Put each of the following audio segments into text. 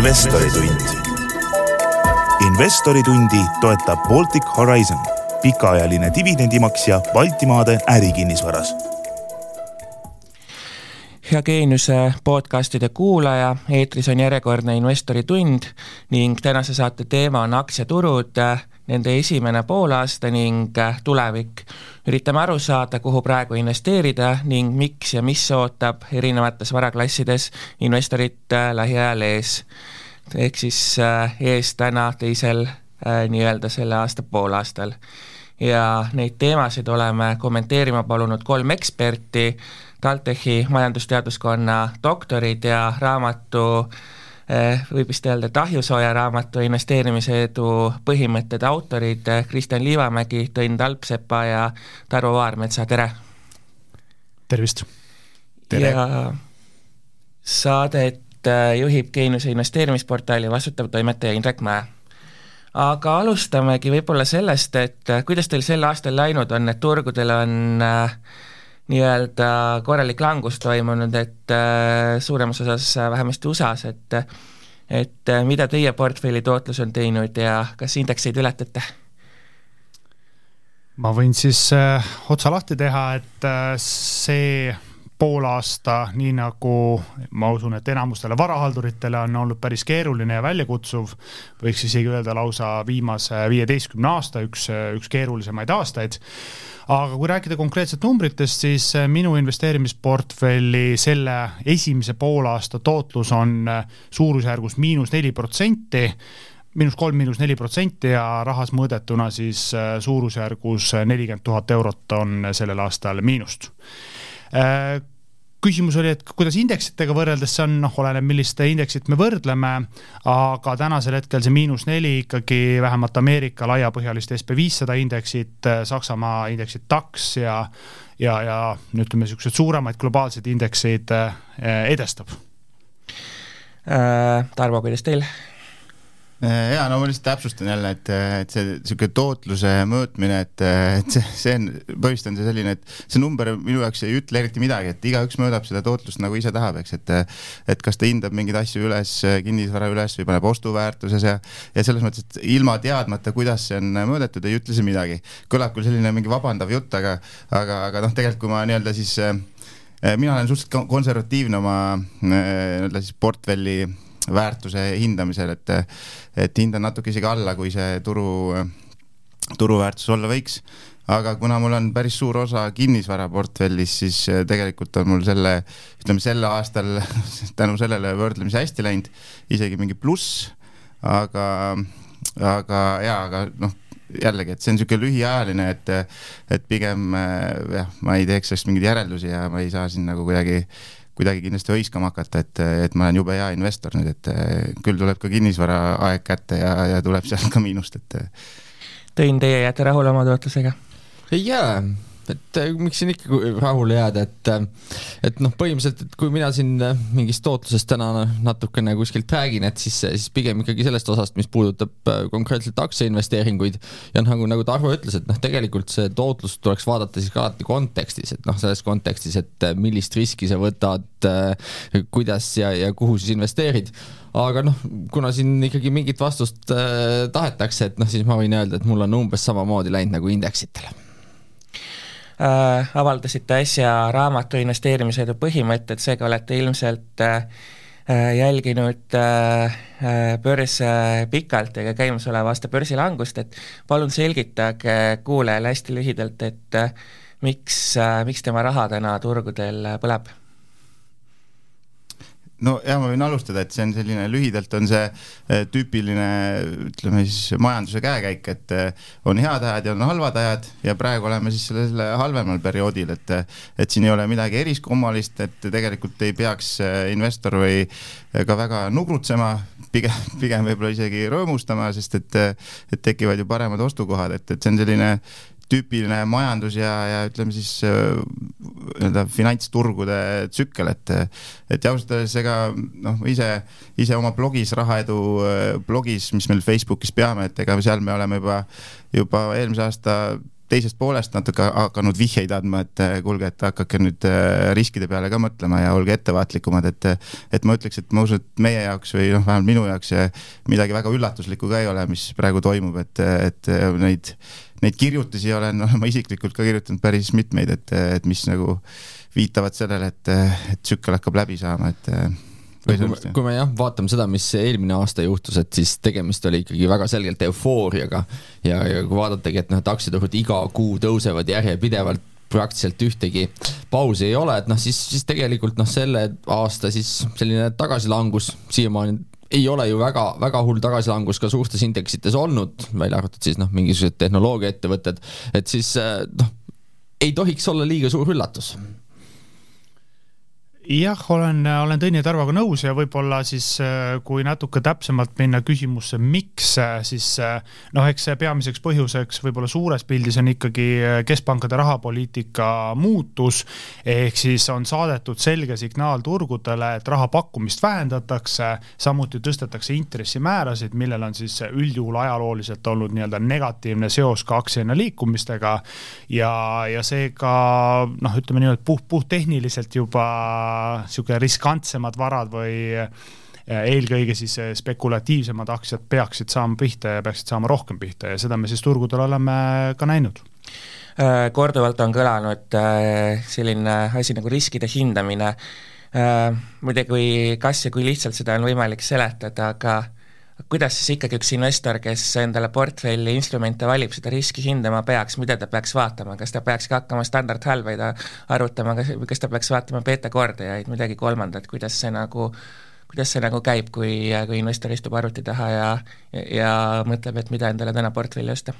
investoritund. investoritundi toetab Baltic Horizon, pikaajaline dividendimaksja Baltimaade ärikinnisvaras hea Geeniuse podcastide kuulaja, eetris on järjekordne investori tund ning tänase saate teema on aktsiaturud, nende esimene poolaasta ning tulevik. üritame aru saada, kuhu praegu investeerida ning miks ja mis ootab erinevates varaklassides investorit lähiajal ees. ehk siis äh, ees täna teisel äh, nii-öelda selle aasta poolaastal. ja neid teemasid oleme kommenteerima palunud kolm eksperti TalTechi majandusteaduskonna doktorid ja raamatu võib vist öelda, et ahjusooja raamatu investeerimise edu põhimõtted autorid eh, Kristjan Liivamägi, Tõnn Talpsepa ja Tarvo Vaarmetsa, tere! tervist! ja saadet eh, juhib Geeniuse investeerimisportaali vastutav toimetaja Indrek Mäe. aga alustamegi võib-olla sellest, et kuidas teil sel aastal läinud on, et turgudel on äh, nii-öelda korralik langus toimunud, et äh, suuremas osas äh, vähemasti USA-s, et et äh, mida teie portfelli tootlus on teinud ja kas indekseid ületate? ma võin siis äh, otsa lahti teha, et äh, see poolaasta, nii nagu ma usun, et enamustele varahalduritele on olnud päris keeruline ja väljakutsuv, võiks isegi öelda lausa viimase viieteistkümne aasta üks, üks keerulisemaid aastaid. Aga kui rääkida konkreetselt numbritest, siis minu investeerimisportfelli selle esimese poolaasta tootlus on suurusjärgus miinus neli protsenti miinus kolm, miinus neli protsenti ja rahas mõõdetuna siis suurusjärgus nelikümmend tuhat eurot on sellel aastal miinust küsimus oli, et kuidas indeksitega võrreldes see on, noh, oleneb, millist indeksit me võrdleme, aga tänasel hetkel see miinus neli ikkagi vähemalt Ameerika laiapõhjalist SB viissada indeksit, Saksamaa indeksit DAX ja ja, ja ütleme, niisuguseid suuremaid globaalseid indekseid eh, edestab äh,. Tarmo, kuidas teil? Äh, ja no ma lihtsalt täpsustan jälle, et, et see sihuke tootluse mõõtmine, et, et see, see on, põhimõtteliselt on see selline, et see number minu jaoks ei ütle eriti midagi, et igaüks mõõdab seda tootlust nagu ise tahab, eks, et et kas ta hindab mingeid asju üles, kinnisvara üles või paneb ostuväärtuses ja ja selles mõttes, et ilma teadmata, kuidas see on mõõdetud, ei ütle see midagi. kõlab küll selline mingi vabandav jutt, aga, aga, aga noh, tegelikult kui ma nii-öelda siis mina olen suhteliselt konservatiivne oma nii-öelda siis portfelli väärtuse hindamisel, et, et hindan natuke isegi alla, kui see turu, turuväärtus olla võiks. Aga kuna mul on päris suur osa kinnisvaraportfellis, siis tegelikult on mul selle, ütleme sel aastal tänu sellele võrdlemisi hästi läinud, isegi mingi pluss, aga, aga jaa, aga noh, jällegi, et see on niisugune lühiajaline, et, et pigem jah, ma ei teeks sellest mingeid järeldusi ja ma ei saa siin nagu kuidagi äh, kuidagi kindlasti hõiskama hakata, et, et ma olen jube hea investor nüüd, et küll tuleb ka kinnisvara aeg kätte ja, ja tuleb sealt ka miinust, et. Tõin, teie jääte rahule oma tootlusega? jaa et äh, miks siin ikka rahule jääda, et, äh, et noh, põhimõtteliselt, et kui mina siin äh, mingist tootlusest täna natukene kuskilt räägin, et siis, siis pigem ikkagi sellest osast, mis puudutab konkreetselt aktsiainvesteeringuid. Ja nagu, nagu Tarvo ütles, et noh, tegelikult see tootlust tuleks vaadata siis ka alati kontekstis, et noh, selles kontekstis, et millist riski sa võtad, kuidas ja, ja kuhu siis investeerid. Aga noh, kuna siin ikkagi mingit vastust äh, tahetakse, et noh, siis ma võin öelda, et mul on umbes samamoodi läinud nagu indeksitele äh, avaldasite äsja raamatu investeerimise edu põhimõtted, seega olete ilmselt äh, äh jälginud äh, äh, börse pikalt ja ka käimasoleva aasta börsilangust, et palun selgitage kuulajale hästi lühidalt, et äh, miks äh,, miks tema raha täna turgudel põleb no ja ma võin alustada, et see on selline lühidalt on see eh, tüüpiline, ütleme siis majanduse käekäik, et eh, on head ajad ja on halvad ajad ja praegu oleme siis sellel halvemal perioodil, et et siin ei ole midagi eriskummalist, et tegelikult ei peaks eh, investor või ka väga nugrutsema, pigem, pigem võib-olla isegi rõõmustama, sest et, et tekivad ju paremad ostukohad, et, et see on selline tüüpiline majandus ja, ja ütleme siis äh, nii-öelda finantsturgude tsükkel, et et ausalt öeldes ega noh, ise, ise oma blogis, Rahaedu äh, blogis, mis meil Facebookis peame, et ega seal me oleme juba, juba eelmise aasta teisest poolest natuke hakanud vihjeid andma, et kuulge, et hakake nüüd riskide peale ka mõtlema ja olge ettevaatlikumad, et et ma ütleks, et ma usun, et meie jaoks või noh, vähemalt minu jaoks midagi väga üllatuslikku ka ei ole, mis praegu toimub, et, et neid, neid kirjutisi olen, olen ma isiklikult ka kirjutanud päris mitmeid, et, et mis nagu viitavad sellele, et, et tsükkel hakkab läbi saama, et kui me, kui me jah, vaatame seda, mis eelmine aasta juhtus, et siis tegemist oli ikkagi väga selgelt eufooriaga. Ja, ja kui vaadatagi, et noh, et aktsiaturud iga kuu tõusevad järjepidevalt, praktiliselt ühtegi pausi ei ole, et noh, siis, siis tegelikult noh, selle aasta siis selline tagasilangus siiamaani ei ole ju väga, väga hull tagasilangus ka suurtes indeksites olnud, välja arvatud siis noh, mingisugused tehnoloogiaettevõtted, et siis noh, ei tohiks olla liiga suur üllatus jah, olen, olen Tõnis Tarvaga nõus ja võib-olla siis, äh, kui natuke täpsemalt minna küsimusse, miks, äh, siis äh, noh, eks see peamiseks põhjuseks võib-olla suures pildis on ikkagi keskpankade rahapoliitika muutus, ehk siis on saadetud selge signaal turgudele, et raha pakkumist vähendatakse, samuti tõstetakse intressimäärasid, millel on siis üldjuhul ajalooliselt olnud nii-öelda negatiivne seos ka aktsiahinna liikumistega. Ja, ja seega noh, ütleme niimoodi puht, puhttehniliselt juba niisugune riskantsemad varad või eelkõige siis spekulatiivsemad aktsiad peaksid saama pihta ja peaksid saama rohkem pihta ja seda me siis turgudel oleme ka näinud äh, korduvalt on kõlanud äh, selline asi nagu riskide hindamine. Äh, muide, kui, kas ja kui lihtsalt seda on võimalik seletada, aga kuidas siis ikkagi üks investor, kes endale portfelli instrumente valib, seda riski hindama peaks, mida ta peaks vaatama, kas ta peaks ka hakkama standardhälveid arutama, kas, kas ta peaks vaatama beeta-kordajaid, midagi kolmandat, kuidas see nagu kuidas see nagu käib, kui, kui investor istub arvuti taha ja, ja mõtleb, et mida endale täna portfelli osta?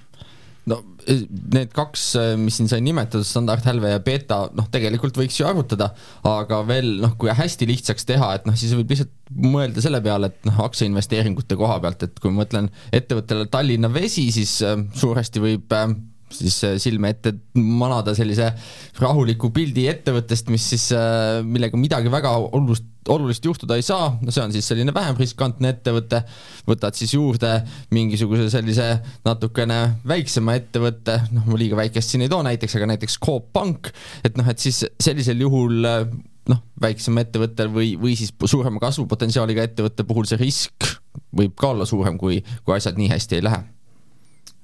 No e, need kaks, e, mis siin sai nimetatud, standardhälve ja beeta, noh, tegelikult võiks ju arvutada, aga veel noh, kui hästi lihtsaks teha, et noh, siis võib lihtsalt mõelda selle peale, et noh, aktsiainvesteeringute koha pealt, et kui ma mõtlen ettevõttele Tallinna Vesi, siis äh, suuresti võib siis silme ette manada sellise rahuliku pildi ettevõttest, mis siis, millega midagi väga olulist olulist juhtuda ei saa, no see on siis selline vähem riskantne ettevõte, võtad siis juurde mingisuguse sellise natukene väiksema ettevõtte, noh, ma liiga väikest siin ei too näiteks, aga näiteks Coop Pank, et noh, et siis sellisel juhul noh, väiksem ettevõttel või, või siis suurema kasvupotentsiaaliga ettevõtte puhul see risk võib ka olla suurem, kui, kui asjad nii hästi ei lähe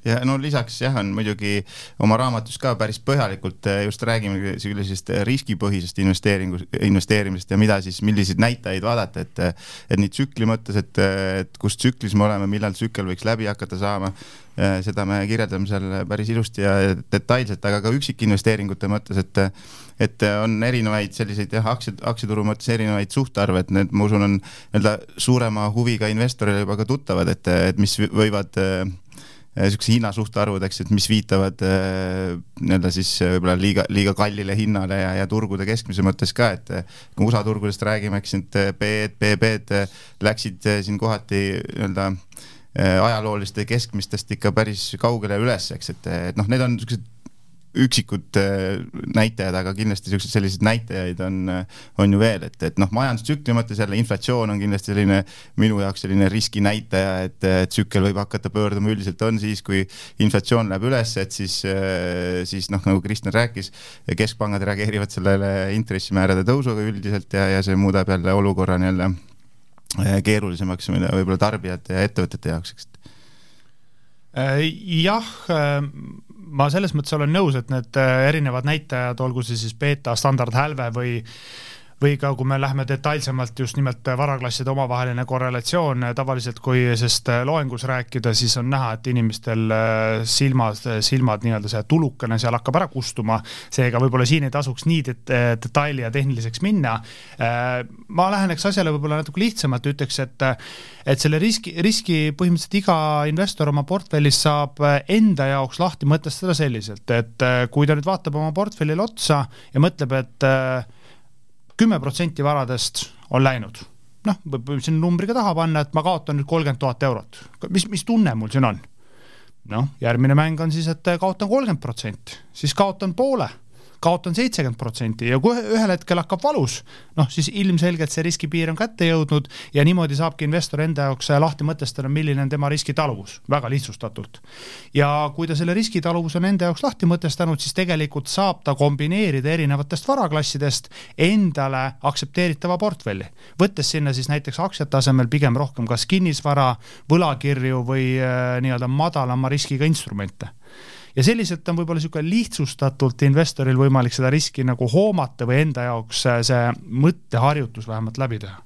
ja no lisaks jah, on muidugi oma raamatus ka päris põhjalikult eh, just räägime sellisest riskipõhisest investeeringu, investeerimisest ja mida siis, milliseid näitajaid vaadata, et et nii tsükli mõttes, et, et kus tsüklis me oleme, millal tsükkel võiks läbi hakata saama, eh, seda me kirjeldame seal päris ilusti ja detailselt, aga ka üksikinvesteeringute mõttes, et et on erinevaid selliseid jah, aktsia, aktsiaturu mõttes erinevaid suhtarve, et need, ma usun, on nii-öelda suurema huviga investorile juba ka tuttavad, et, et mis võivad äh, niisuguse hinnasuhtarvud, eks, et mis viitavad äh, nii-öelda siis äh, võib-olla liiga, liiga kallile hinnale ja, ja turgude keskmise mõttes ka, et kui USA turgudest räägime, eks need B-d, BB-d läksid siin kohati nii-öelda ajalooliste keskmistest ikka päris kaugele üles, eks, et, et noh, need on niisugused üksikud äh, näitajad, aga kindlasti siukseid selliseid näitajaid on, äh, on ju veel, et, et noh, majandustsükli mõttes jälle inflatsioon on kindlasti selline minu jaoks selline riskinäitaja, et tsükkel võib hakata pöörduma, üldiselt on siis, kui inflatsioon läheb üles, et siis, äh, siis noh, nagu Kristjan rääkis, keskpangad reageerivad sellele intressimäärade tõusuga üldiselt ja, ja see muudab jälle olukorra nii-öelda keerulisemaks võib-olla tarbijate ja ettevõtete jaoks, eks. Jah, ma selles mõttes olen nõus, et need äh, erinevad näitajad, olgu see siis beeta, standardhälve või või ka kui me läheme detailsemalt just nimelt varaklasside omavaheline korrelatsioon, tavaliselt kui sellest loengus rääkida, siis on näha, et inimestel äh, silmad, silmad nii-öelda see tulukene seal hakkab ära kustuma, seega võib-olla siin ei tasuks nii det detaili ja tehniliseks minna. Äh, ma läheneks asjale võib-olla natuke lihtsamalt, ütleks, et et selle riski, riski põhimõtteliselt iga investor oma portfellis saab enda jaoks lahti mõtestada selliselt, et kui ta nüüd vaatab oma portfellile otsa ja mõtleb, et kümme protsenti varadest on läinud. noh, võib siin numbriga taha panna, et ma kaotan nüüd kolmkümmend tuhat eurot. mis, mis tunne mul siin on? noh, järgmine mäng on siis, et kaotan kolmkümmend protsenti, siis kaotan poole, kaotan seitsekümmend protsenti ja kui ühel hetkel hakkab valus, noh siis ilmselgelt see riskipiir on kätte jõudnud ja niimoodi saabki investor enda jaoks lahti mõtestada, milline on tema riskitaluvus, väga lihtsustatult. ja kui ta selle riskitaluvuse on enda jaoks lahti mõtestanud, siis tegelikult saab ta kombineerida erinevatest varaklassidest endale aktsepteeritava portfelli, võttes sinna siis näiteks aktsiate asemel pigem rohkem kas kinnisvara, võlakirju või äh, nii-öelda madalama riskiga instrumente ja selliselt on võib-olla niisugune lihtsustatult investoril võimalik seda riski nagu hoomata või enda jaoks äh, see mõtteharjutus vähemalt läbi teha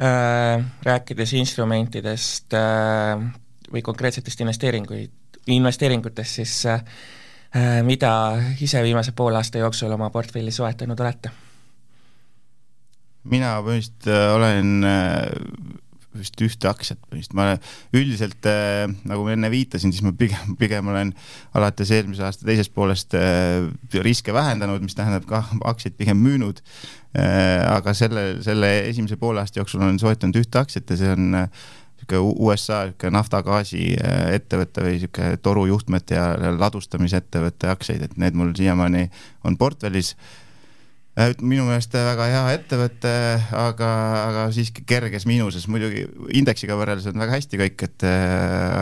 äh,? Rääkides instrumentidest äh, või konkreetsetest investeeringuid, investeeringutest, siis äh, mida ise viimase poole aasta jooksul oma portfelli soetanud olete? mina põhimõtteliselt äh, olen äh, vist ühte aktsiat põhimõtteliselt, ma üldiselt äh, nagu ma enne viitasin, siis ma pigem, pigem olen alates eelmise aasta teisest poolest äh, riske vähendanud, mis tähendab ka aktsiaid pigem müünud. Äh,. aga selle, selle esimese poole aasta jooksul olen soetanud ühte aktsiat ja see on niisugune USA niisugune nafta-gaasi ettevõte või niisugune torujuhtmete ja ladustamisettevõtte aktsiaid, et need mul siiamaani on portfellis minu meelest väga hea ettevõte, aga, aga siiski kerges miinuses, muidugi indeksiga võrreldes on väga hästi kõik, et äh,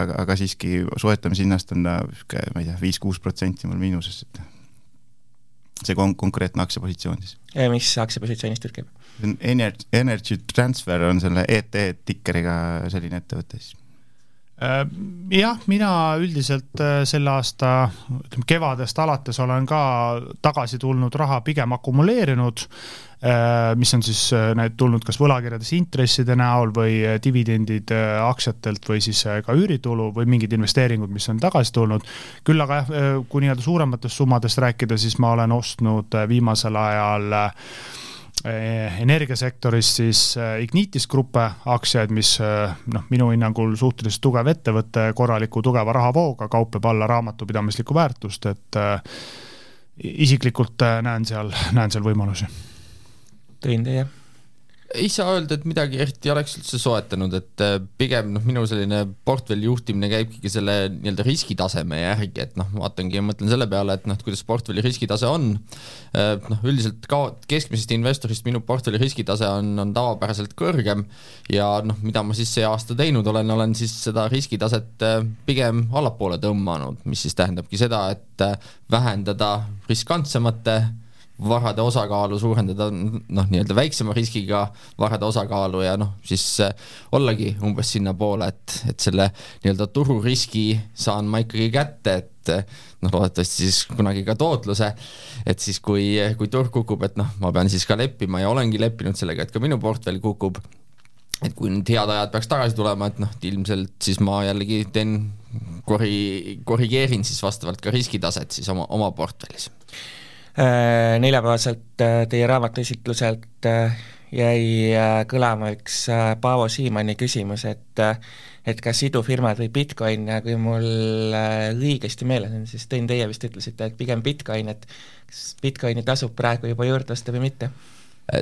aga, aga siiski soetamishinnast on ta sihuke, ma ei tea, viis-kuus protsenti mul miinuses, et see kon-, konkreetne aktsiapositsioon siis. mis aktsiapositsioonist jutt käib? Energy, Energy Transfer on selle ET tikkeriga selline ettevõte siis Äh, jah, mina üldiselt äh, selle aasta, ütleme kevadest alates olen ka tagasi tulnud raha pigem akumuleerinud, äh, mis on siis need tulnud kas võlakirjades intresside näol või dividendid aktsiatelt või siis ka üüritulu või mingid investeeringud, mis on tagasi tulnud. küll aga jah, kui nii-öelda suurematest summadest rääkida, siis ma olen ostnud viimasel ajal äh, energiasektoris siis eh, Ignitis Gruppe aktsiaid, mis eh, noh, minu hinnangul suhteliselt tugev ettevõte, korraliku tugeva rahavooga, kaupleb alla raamatupidamislikku väärtust, et isiklikult näen seal, näen seal võimalusi. tõin teie ei saa öelda, et midagi eriti oleks üldse soetanud, et äh, pigem noh, minu selline portfelli juhtimine käibki selle nii-öelda riskitaseme järgi, et noh, vaatangi ja mõtlen selle peale, et noh, et kuidas portfelli riskitase on. Äh, noh, üldiselt ka keskmisest investorist minu portfelli riskitase on, on tavapäraselt kõrgem ja noh, mida ma siis see aasta teinud olen, olen siis seda riskitaset äh, pigem allapoole tõmmanud, mis siis tähendabki seda, et vähendada riskantsemate varade osakaalu suurendada noh, nii-öelda väiksema riskiga varade osakaalu ja noh, siis äh, ollagi umbes sinnapoole, et, et selle nii-öelda tururiski saan ma ikkagi kätte, et äh, noh, loodetavasti siis kunagi ka tootluse, et siis kui, kui turg kukub, et noh, ma pean siis ka leppima ja olengi leppinud sellega, et ka minu portfell kukub, et kui nüüd head ajad peaks tagasi tulema, et noh, ilmselt siis ma jällegi teen korri-, korrigeerin siis vastavalt ka riskitaset siis oma, oma portfellis neljapäevaselt äh, teie raamatuesitluselt äh, jäi kõlama üks Paavo Siimanni küsimus, et et kas idufirmad või Bitcoin ja kui mul õigesti meeles on, siis Tõn, teie vist ütlesite, et pigem Bitcoin, et kas Bitcoini tasub praegu juba juurde osta või mitte?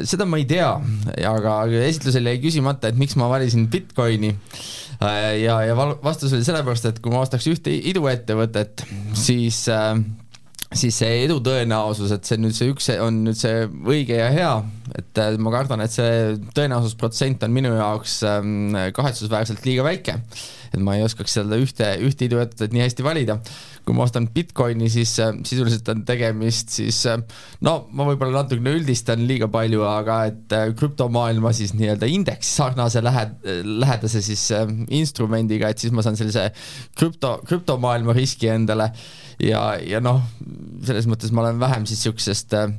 seda ma ei tea, aga esitlusel jäi küsimata, et miks ma valisin Bitcoini ja, ja vastus oli sellepärast, et kui ma ostaks ühte iduettevõtet, siis äh, siis see edu tõenäosus, et see nüüd see üks on nüüd see õige ja hea, et äh, ma kardan, et see tõenäosusprotsent on minu jaoks ähm, kahetsusväärselt liiga väike. et ma ei oskaks seda ühte, ühte iduettevõtet nii hästi valida. kui ma ostan Bitcoini, siis äh, sisuliselt on tegemist siis äh, no ma võib-olla natukene üldistan liiga palju, aga et krüptomaailma siis nii-öelda indeksi sarnase lähe-, lähedase siis instrumendiga, et siis ma saan sellise krüpto, krüptomaailma riski endale ja, ja noh, selles mõttes ma olen vähem siis niisugusest äh,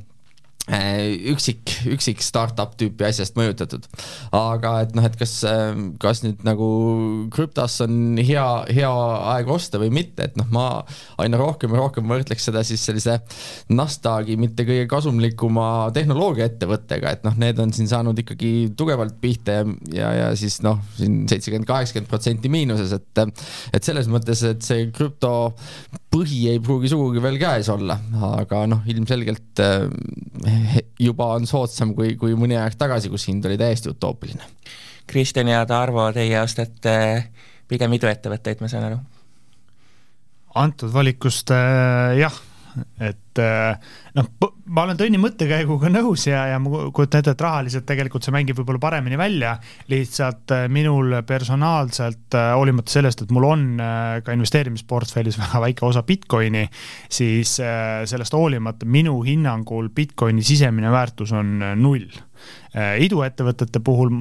üksik, üksik startup tüüpi asjast mõjutatud. aga et noh, et kas, äh, kas nüüd nagu krüptos on hea, hea aeg osta või mitte, et noh, ma aina rohkem ja rohkem võrdleks seda siis sellise Nasdaqi mitte kõige kasumlikuma tehnoloogiaettevõttega, et noh, need on siin saanud ikkagi tugevalt pihta ja, ja, ja siis noh, siin seitsekümmend, kaheksakümmend protsenti miinuses, et et selles mõttes, et see krüpto põhi ei pruugi sugugi veel käes olla, aga noh, ilmselgelt äh, juba on soodsam kui, kui mõni aeg tagasi, kus hind oli täiesti utoopiline. Kristjan ja Tarvo, teie ostate pigem iduettevõtteid, ma saan aru? antud valikust äh, jah, et et noh, ma olen Tõni mõttekäiguga nõus ja, ja ma kujutan ette, et rahaliselt tegelikult see mängib võib-olla paremini välja. lihtsalt minul personaalselt, hoolimata sellest, et mul on ka investeerimisportfellis väga väike osa Bitcoini, siis sellest hoolimata minu hinnangul Bitcoini sisemine väärtus on null iduettevõtete puhul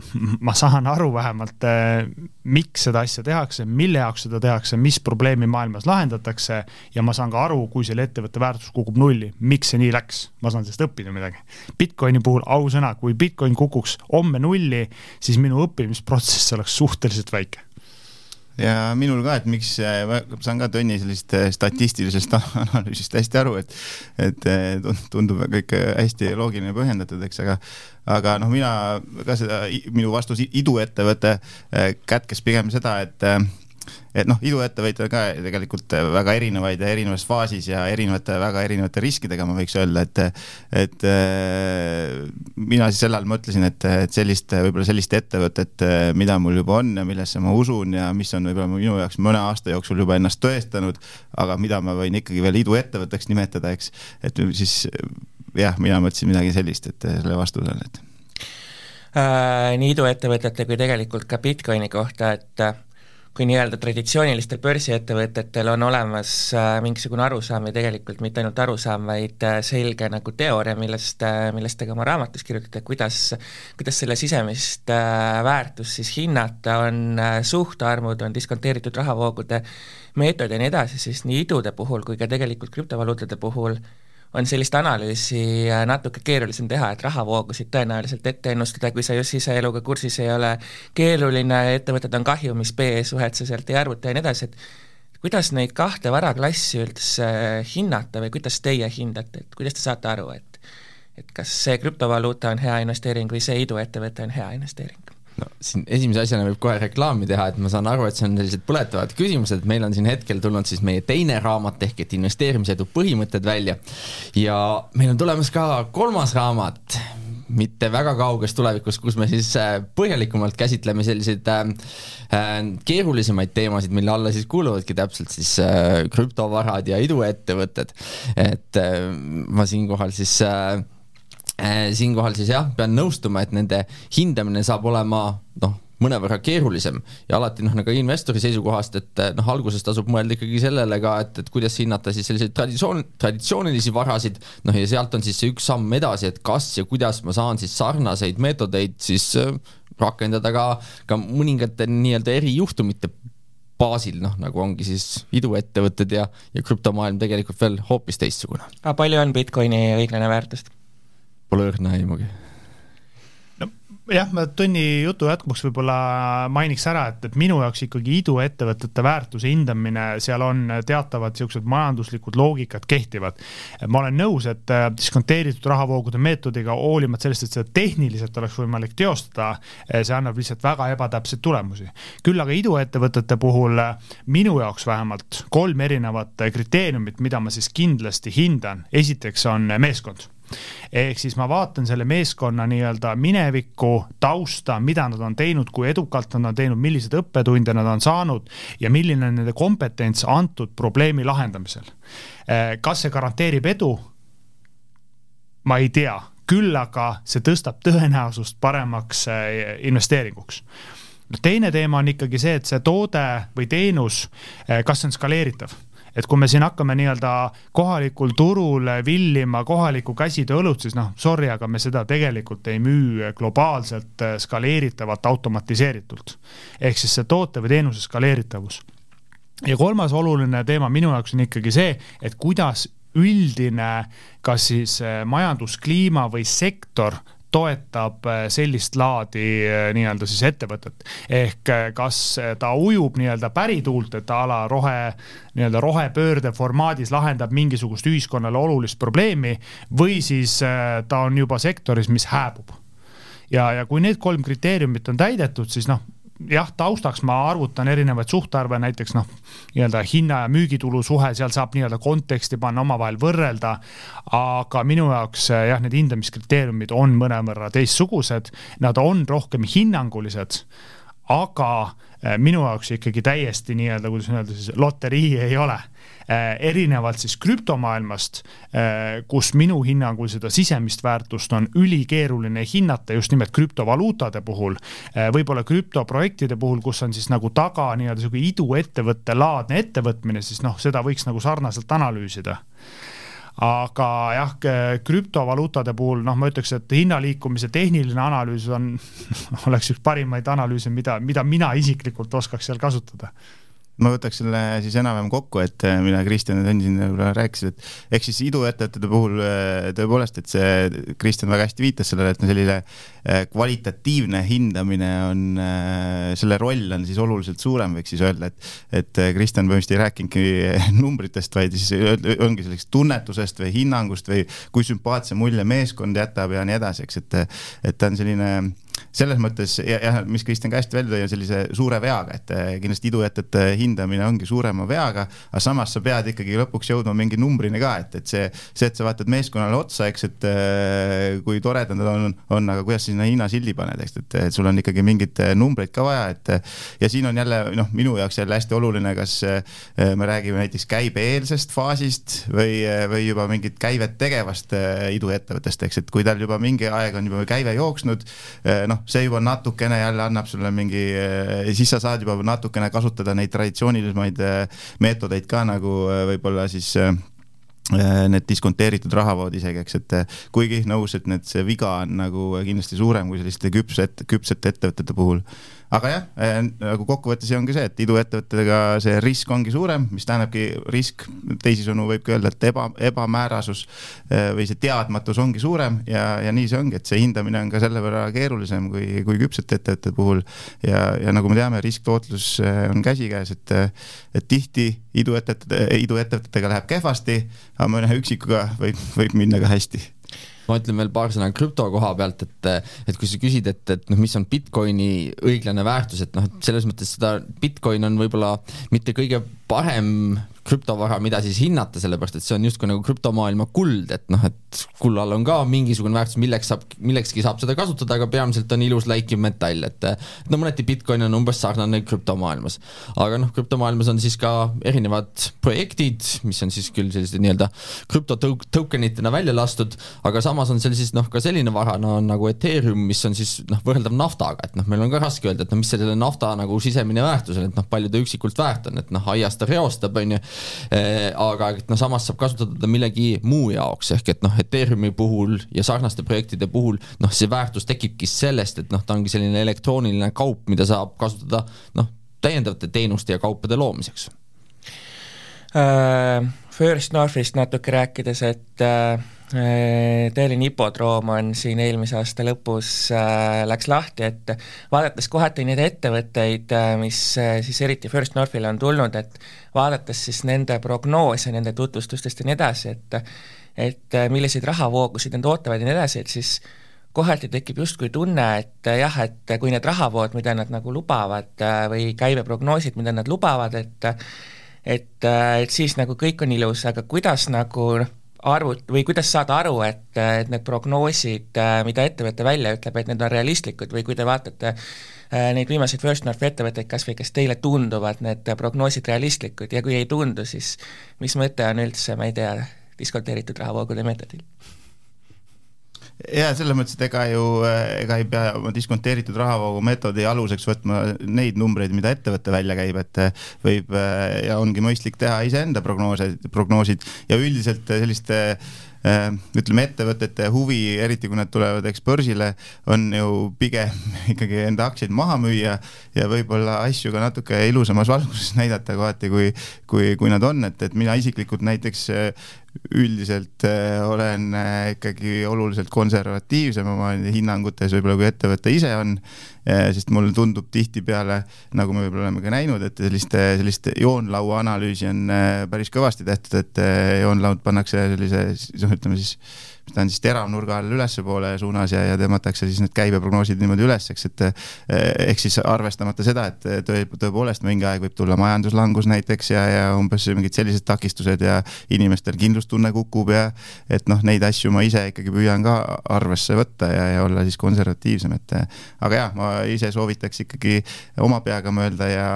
ma saan aru vähemalt, äh, miks seda asja tehakse, mille jaoks seda tehakse, mis probleemi maailmas lahendatakse ja ma saan ka aru, kui selle ettevõtte väärtus kukub nulli, miks see nii läks, ma saan sellest õppida midagi. Bitcoini puhul ausõna, kui Bitcoin kukuks homme nulli, siis minu õppimisprotsess oleks suhteliselt väike ja minul ka, et miks, ma saan ka Tõnni sellisest eh, statistilisest analüüsist hästi aru, et, et eh, tundub kõik hästi loogiline põhjendatud, eks, aga, aga noh, mina ka seda, minu vastus iduettevõte kätkes pigem seda, et et noh, iduettevõtjaid on ka tegelikult väga erinevaid ja erinevas faasis ja erinevate, väga erinevate riskidega, ma võiks öelda, et et äh, mina siis sel ajal mõtlesin, et, et sellist, võib-olla sellist ettevõtet, mida mul juba on ja millesse ma usun ja mis on võib-olla minu jaoks mõne aasta jooksul juba ennast tõestanud, aga mida ma võin ikkagi veel iduettevõtteks nimetada, eks, et siis jah, mina mõtlesin midagi sellist, et selle vastusele, et äh, nii iduettevõtete kui tegelikult ka Bitcoini kohta, et kui nii-öelda traditsioonilistel börsiettevõtetel on olemas äh, mingisugune arusaam ja tegelikult mitte ainult arusaam, vaid äh, selge nagu teooria, millest, äh, millest te ka oma raamatus kirjutate, kuidas, kuidas selle sisemist väärtust siis hinnata, on suhtarvud, on diskonteeritud rahavoogude meetod ja nii edasi, siis nii idude puhul kui ka tegelikult krüptovaluutade puhul on sellist analüüsi äh, natuke keerulisem teha, et rahavoogusid tõenäoliselt ette ennustada, kui sa just siseeluga kursis ei ole, keeruline, ettevõtted on kahjumis, PE-suhet sa sealt ei arvuta ja nii edasi, et kuidas neid kahte varaklassi üldse hinnata või kuidas teie hindate, et kuidas te saate aru, et et kas see krüptovaluuta on hea investeering või see iduettevõte on hea investeering? No siin esimese asjana võib kohe reklaami teha, et ma saan aru, et see on sellised põletavad küsimused, meil on siin hetkel tulnud siis meie teine raamat ehk et investeerimisedu põhimõtted välja. ja meil on tulemas ka kolmas raamat, mitte väga kauges tulevikus, kus me siis äh, põhjalikumalt käsitleme selliseid äh, äh, keerulisemaid teemasid, mille alla siis kuuluvadki täpselt siis krüptovarad ja iduettevõtted. et ma siinkohal siis siinkohal siis jah, pean nõustuma, et nende hindamine saab olema noh, mõnevõrra keerulisem ja alati noh, nagu investori seisukohast, et noh, alguses tasub mõelda ikkagi sellele ka, et, et kuidas hinnata siis selliseid traditsioon, traditsioonilisi varasid, noh ja sealt on siis see üks samm edasi, et kas ja kuidas ma saan siis sarnaseid meetodeid siis äh, rakendada ka, ka mõningate nii-öelda erijuhtumite baasil, noh nagu ongi siis iduettevõtted ja, ja krüptomaailm tegelikult veel hoopis teistsugune. palju on Bitcoini õiglane väärtust? Pole õrna aimugi jah, ma tunni jutu jätkuks võib-olla mainiks ära, et, et minu jaoks ikkagi iduettevõtete väärtuse hindamine, seal on teatavad niisugused majanduslikud loogikad kehtivad. ma olen nõus, et äh, diskonteeritud rahavoogude meetodiga, hoolimata sellest, et seda tehniliselt oleks võimalik teostada, äh, see annab lihtsalt väga ebatäpseid tulemusi. küll aga iduettevõtete puhul äh, minu jaoks vähemalt kolm erinevat kriteeriumit, mida ma siis kindlasti hindan. esiteks on meeskond ehk siis ma vaatan selle meeskonna nii-öelda minevikku, tausta, mida nad on teinud, kui edukalt nad on teinud, milliseid õppetunde nad on saanud ja milline on nende kompetents antud probleemi lahendamisel. Eh, kas see garanteerib edu? ma ei tea, küll aga see tõstab tõenäosust paremaks eh, investeeringuks teine teema on ikkagi see, et see toode või teenus, eh, kas see on skaleeritav et kui me siin hakkame nii-öelda kohalikul turul villima kohalikku käsitööõlut, siis noh, sorry, aga me seda tegelikult ei müü globaalselt äh, skaleeritavalt, automatiseeritult. ehk siis see toote või teenuse skaleeritavus. ja kolmas oluline teema minu jaoks on ikkagi see, et kuidas üldine kas siis äh, majanduskliima või sektor toetab äh, sellist laadi äh, nii-öelda siis ettevõtet. ehk äh, kas ta ujub nii-öelda pärituult, et a la rohe, nii-öelda rohepöörde formaadis lahendab mingisugust ühiskonnale olulist probleemi või siis ta on juba sektoris, mis hääbub ja, ja kui need kolm kriteeriumit on täidetud, siis noh, jah, taustaks ma arvutan erinevaid suhtarve, näiteks noh, nii-öelda hinna ja müügitulu suhe, seal saab nii-öelda konteksti panna, omavahel võrrelda. aga minu jaoks jah, need hindamiskriteeriumid on mõnevõrra teistsugused, nad on rohkem hinnangulised aga minu jaoks ikkagi täiesti nii-öelda, kuidas öelda siis, loterii ei ole. Äh, erinevalt siis krüptomaailmast, kus minu hinnangul seda sisemist väärtust on ülikeeruline hinnata just nimelt krüptovaluutade puhul, võib-olla krüptoprojektide puhul, kus on siis nagu taga nii-öelda sihuke iduettevõtte laadne ettevõtmine, siis noh, seda võiks nagu sarnaselt analüüsida aga jah, krüptovaluutade puhul noh, ma ütleks, et hinnaliikumise tehniline analüüs on, oleks üks parimaid analüüse, mida, mida mina isiklikult oskaks seal kasutada ma võtaks selle siis enam-vähem kokku, et äh, mida Kristjan ja Tõn siin võib-olla rääkisid, et ehk siis iduettevõtete puhul äh, tõepoolest, et see, Kristjan väga hästi viitas sellele, et selline äh, kvalitatiivne hindamine on, selle roll on siis oluliselt suurem, võiks siis öelda, et et Kristjan põhimõtteliselt ei rääkinudki numbritest, vaid siis ongi sellisest tunnetusest või hinnangust või kui sümpaatse mulje meeskond jätab ja nii edasi, eks, et et ta on selline selles mõttes jah, mis Kristjan ka hästi välja tõi, on sellise suure veaga, et eh, kindlasti iduettevõtte hindamine ongi suurema veaga, aga samas sa pead ikkagi lõpuks jõudma mingi numbrini ka, et, et see, see, et sa vaatad meeskonnale otsa, eks, et eh, kui toredad nad on, on, aga kuidas sinna hinnasildi paned, eks, et, et sul on ikkagi mingeid eh, numbreid ka vaja, et ja siin on jälle noh, minu jaoks jälle hästi oluline, kas me räägime näiteks käibeeelsest faasist või, või juba mingit käivet tegevast iduettevõttest, eks, et kui tal juba mingi aeg on juba käive jooksnud, noh, see juba natukene jälle annab sulle mingi, eh, siis sa saad juba natukene kasutada neid traditsioonilisemaid eh, meetodeid ka nagu eh, võib-olla siis need diskonteeritud rahavood isegi, eks, et kuigi nõus, et need, see viga on nagu kindlasti suurem kui selliste küpset, küpsete ettevõtete puhul aga jah, nagu kokkuvõttes ongi see, et iduettevõttedega see risk ongi suurem, mis tähendabki risk, teisisõnu võibki öelda, et eba, ebamäärasus või see teadmatus ongi suurem ja, ja nii see ongi, et see hindamine on ka selle võrra keerulisem kui, kui küpsete ettevõtete puhul. ja, ja nagu me teame, risktootlus on käsikäes, et, et tihti iduettevõtete, iduettevõtetega läheb kehvasti, aga mõne üksikuga võib, võib minna ka hästi. Ma ütlen veel paar sõna krüpto koha pealt, et, et kui sa küsid, et, et noh, mis on Bitcoini õiglane väärtus, et noh, et selles mõttes seda Bitcoin on võib-olla mitte kõige parem krüptovara, mida siis hinnata, sellepärast et see on justkui nagu krüptomaailma kuld, et noh, et kullal on ka mingisugune väärtus, milleks saab, millekski saab seda kasutada, aga peamiselt on ilus läikiv metall, et no mõneti Bitcoin on umbes sarnane krüptomaailmas. aga noh, krüptomaailmas on siis ka erinevad projektid, mis on siis küll sellised nii-öelda krüpto token itena välja lastud, aga samas on seal siis noh, ka selline vara no, nagu Ethereum, mis on siis noh, võrreldav naftaga, et noh, meil on ka raske öelda, et noh, mis selle nafta nagu sisemine väärtus on, et noh, palju ta üksikult väärt on, et noh, aias ta reostab, on ju aga et noh, samas saab kasutada teda millegi muu jaoks, ehk et noh, Ethereumi puhul ja sarnaste projektide puhul noh, see väärtus tekibki sellest, et noh, ta ongi selline elektrooniline kaup, mida saab kasutada noh, täiendavate teenuste ja kaupade loomiseks uh,. First Northist natuke rääkides, et uh, Tallinna hipodroom on siin eelmise aasta lõpus äh, läks lahti, et vaadates kohati neid ettevõtteid, mis siis eriti First Northile on tulnud, et vaadates siis nende prognoose, nende tutvustustest ja nii edasi, et et milliseid rahavoogusid need ootavad ja nii edasi, et siis kohati tekib justkui tunne, et jah, et kui need rahavood, mida nad nagu lubavad või käibeprognoosid, mida nad lubavad, et et, et siis nagu kõik on ilus, aga kuidas nagu noh, arvut- või kuidas saada aru, et, et need prognoosid, mida ettevõte välja ütleb, et need on realistlikud või kui te vaatate äh, neid viimaseid First North ettevõtteid kas või kas teile tunduvad need prognoosid realistlikud ja kui ei tundu, siis mis mõte on üldse, ma ei tea, diskonteeritud rahavoogude meetodil? ja selles mõttes, et ega ju, ega ei pea oma diskonteeritud rahavoogu meetodi aluseks võtma neid numbreid, mida ettevõte välja käib, et võib ja ongi mõistlik teha iseenda prognoose, prognoosid ja üldiselt selliste Äh, ütleme, ettevõtete huvi, eriti kui nad tulevad, eks börsile, on ju pigem ikkagi enda aktsiaid maha müüa ja võib-olla asju ka natuke ilusamas valguses näidata kohati, kui, kui, kui nad on, et, et mina isiklikult näiteks äh, üldiselt äh, olen ikkagi oluliselt konservatiivsem oma hinnangutes võib-olla kui ettevõte ise on sest mulle tundub tihtipeale, nagu me võib-olla oleme ka näinud, et sellist, sellist joonlaua analüüsi on äh, päris kõvasti tehtud, et äh, joonlaud pannakse sellise, noh, ütleme siis mis ta on siis teravnurga all ülespoole suunas ja, ja tõmmatakse siis need käibeprognoosid niimoodi üles, eks, et ehk siis arvestamata seda, et tõe, tõepoolest mingi aeg võib tulla majanduslangus näiteks ja, ja umbes mingid sellised takistused ja inimestel kindlustunne kukub ja et noh, neid asju ma ise ikkagi püüan ka arvesse võtta ja, ja olla siis konservatiivsem, et aga jah, ma ise soovitaks ikkagi oma peaga mõelda ja,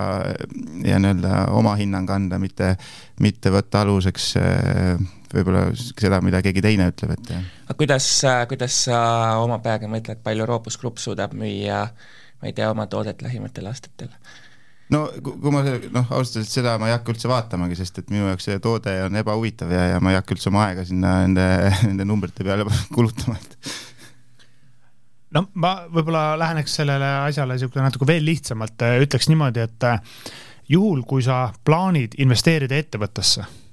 ja nii-öelda oma hinnang anda, mitte, mitte võtta aluseks võib-olla seda, mida keegi teine ütleb, et. aga kuidas, kuidas sa oma peaga mõtled, palju Roopus Grupp suudab müüa, ma ei tea, oma toodet lähimatel aastatel? no kui ma noh, ausalt öeldes seda ma ei hakka üldse vaatamagi, sest et minu jaoks see toode on ebahuvitav ja, ja ma ei hakka üldse oma aega sinna nende, nende numbrite peale kulutama, et no ma võib-olla läheneks sellele asjale niisugune natuke veel lihtsamalt, ütleks niimoodi, et juhul, kui sa plaanid investeerida ettevõttesse Äh,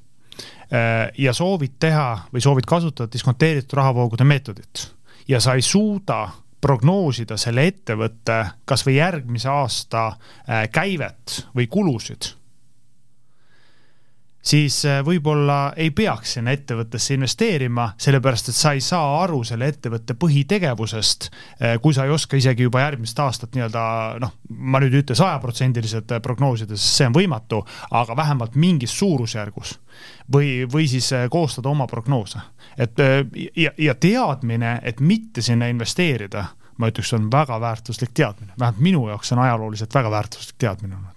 ja soovid teha või soovid kasutada diskonteeritud rahavoogude meetodit. Ja sa ei suuda prognoosida selle ettevõtte kasvõi järgmise aasta äh, käivet või kulusid siis äh, võib-olla ei peaks sinna ettevõttesse investeerima, sellepärast et sa ei saa aru selle ettevõtte põhitegevusest, äh, kui sa ei oska isegi juba järgmist aastat nii-öelda noh, ma nüüd ei ütle sajaprotsendiliselt äh, prognoosida, sest see on võimatu, aga vähemalt mingis suurusjärgus. Või, või siis koostada oma prognoose. et ja, ja teadmine, et mitte sinna investeerida, ma ütleks, on väga väärtuslik teadmine, vähemalt minu jaoks on ajalooliselt väga väärtuslik teadmine olnud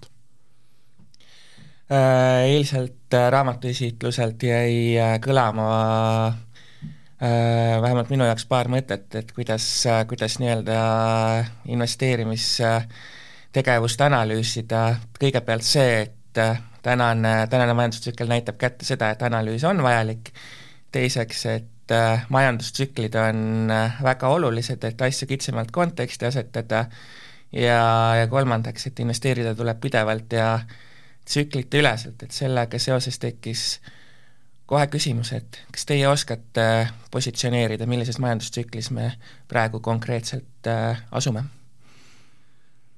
eilselt äh, raamatuesitluselt jäi äh, kõlama vähemalt minu jaoks paar mõtet, et kuidas, kuidas nii-öelda investeerimistegevust analüüsida, kõigepealt see, et tänane, tänane majandustsükkel näitab kätte seda, et analüüs on vajalik, teiseks, et majandustsüklid on väga olulised, et asju kitsamalt konteksti asetada. Ja, ja kolmandaks, et investeerida tuleb pidevalt ja tsüklite üleselt, et sellega seoses tekkis kohe küsimus, et kas teie oskate positsioneerida, millises majandustsüklis me praegu konkreetselt äh, asume?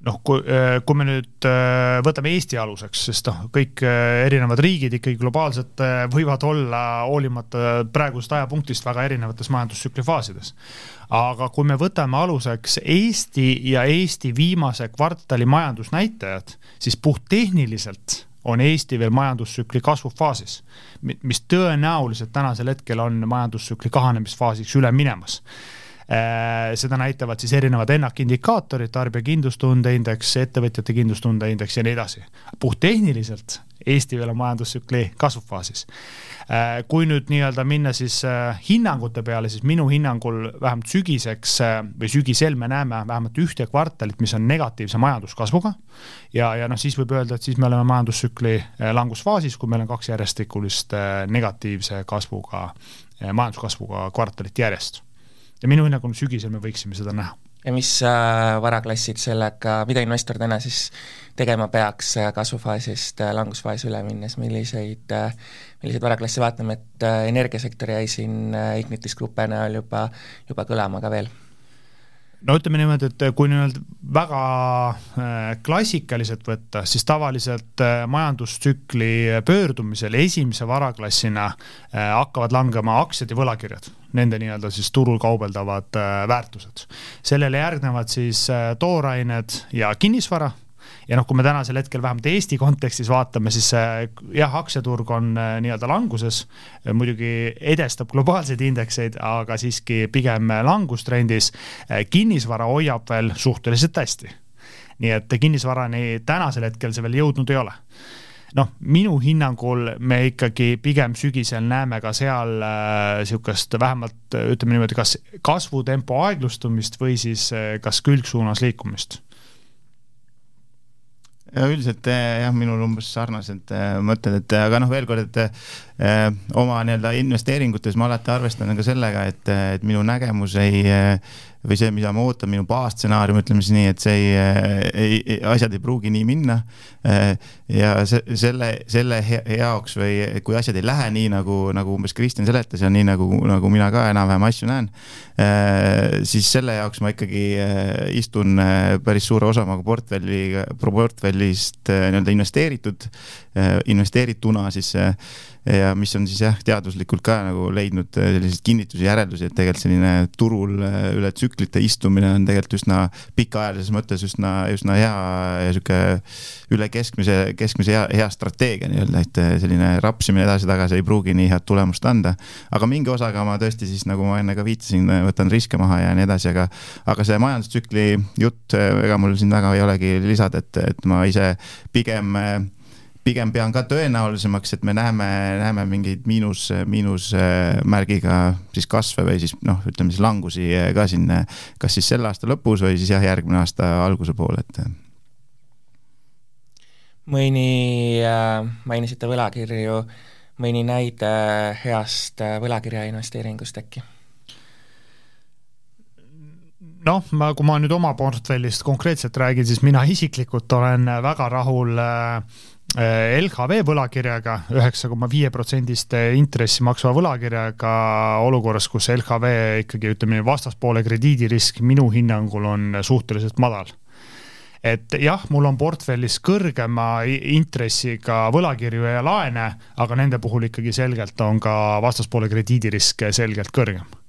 Noh, kui, äh, kui me nüüd äh, võtame Eesti aluseks, sest noh, kõik erinevad riigid ikkagi globaalselt võivad olla hoolimata praegusest ajapunktist väga erinevates majandustsükli faasides. aga kui me võtame aluseks Eesti ja Eesti viimase kvartali majandusnäitajad, siis puhttehniliselt on Eesti veel majandustsükli kasvufaasis, mis tõenäoliselt tänasel hetkel on majandustsükli kahanemisfaasiks üle minemas äh, seda näitavad siis erinevad ENNAK-indikaatorid, tarbija kindlustunde indeks, ettevõtjate kindlustunde indeks ja nii edasi. puhttehniliselt Eesti veel on majandustsükli kasvufaasis. Äh, kui nüüd nii-öelda minna siis äh, hinnangute peale, siis minu hinnangul vähemalt sügiseks äh, või sügisel me näeme vähemalt ühte kvartalit, mis on negatiivse majanduskasvuga. ja, ja noh, siis võib öelda, et siis me oleme majandustsükli langusfaasis, kui meil on kaks järjestikulist negatiivse kasvuga, majanduskasvuga kvartalit järjest. Ja minu hinnangul sügisel me võiksime seda näha. Ja mis varaklassid sellega, mida investor täna siis tegema peaks kasvufaasist langusfaasi üle minnes, milliseid milliseid varaklasse vaatame, et äh, energiasektor jäi siin äh, Ignitis Gruppe näol juba, juba kõlama ka veel no ütleme niimoodi, et kui nii-öelda väga äh, klassikaliselt võtta, siis tavaliselt majandustsükli pöördumisel esimese varaklassina hakkavad langema aktsiad ja võlakirjad, nende nii-öelda siis turul kaubeldavad väärtused. sellele järgnevad siis toorained ja kinnisvara ja noh, kui me tänasel hetkel vähemalt Eesti kontekstis vaatame, siis äh, jah, aktsiaturg on äh, nii-öelda languses, muidugi edestab globaalseid indekseid, aga siiski pigem langustrendis. Äh, kinnisvara hoiab veel suhteliselt hästi. nii et kinnisvarani tänasel hetkel see veel jõudnud ei ole noh, minu hinnangul me ikkagi pigem sügisel näeme ka seal niisugust äh, vähemalt ütleme niimoodi, kas kasvutempo aeglustumist või siis äh, kas külgsuunas liikumist ja üldiselt eh, jah, minul umbes sarnased eh, mõtted, et aga noh, veel kord, et oma nii-öelda investeeringutes ma alati arvestan ka sellega, et, et minu nägemus ei või see, mida ma ootan, minu baasstsenaarium, ütleme siis nii, et see ei, ei, asjad ei pruugi nii minna. ja se, selle, selle jaoks või kui asjad ei lähe nii, nagu, nagu umbes Kristjan seletas ja nii nagu, nagu mina ka enam-vähem asju näen, siis selle jaoks ma ikkagi istun päris suure osa oma portfelli, portfellist nii-öelda investeeritud, investeerituna siis ja mis on siis jah, teaduslikult ka nagu leidnud selliseid kinnitusi, järeldusi, et tegelikult selline turul üle tsüklite istumine on tegelikult üsna pikaajalises mõttes üsna, üsna hea ja sihuke üle keskmise, keskmise hea, hea strateegia nii-öelda, et selline rapsimine edasi-tagasi ei pruugi nii head tulemust anda. aga mingi osaga ma tõesti siis, nagu ma enne ka viitasin, võtan riske maha ja nii edasi, aga, aga see majandustsükli jutt, ega mul siin väga ei olegi lisada, et, et ma ise pigem pigem pean ka tõenäolisemaks, et me näeme, näeme mingeid miinus, miinusmärgiga siis kasve või siis noh, ütleme siis langusi ka siin, kas siis selle aasta lõpus või siis jah, järgmine aasta alguse poole, et. mõni äh,, mainisite võlakirju, mõni näide heast võlakirja investeeringust äkki? noh, ma, kui ma nüüd oma portfellist konkreetselt räägin, siis mina isiklikult olen väga rahul äh, LHV võlakirjaga, üheksa koma viie protsendiste intressi maksva võlakirjaga olukorras, kus LHV ikkagi ütleme, vastaspoole krediidirisk minu hinnangul on suhteliselt madal. Et jah, mul on portfellis kõrgema intressiga võlakirju ja laene, aga nende puhul ikkagi selgelt on ka vastaspoole krediidirisk selgelt kõrgem. Äh,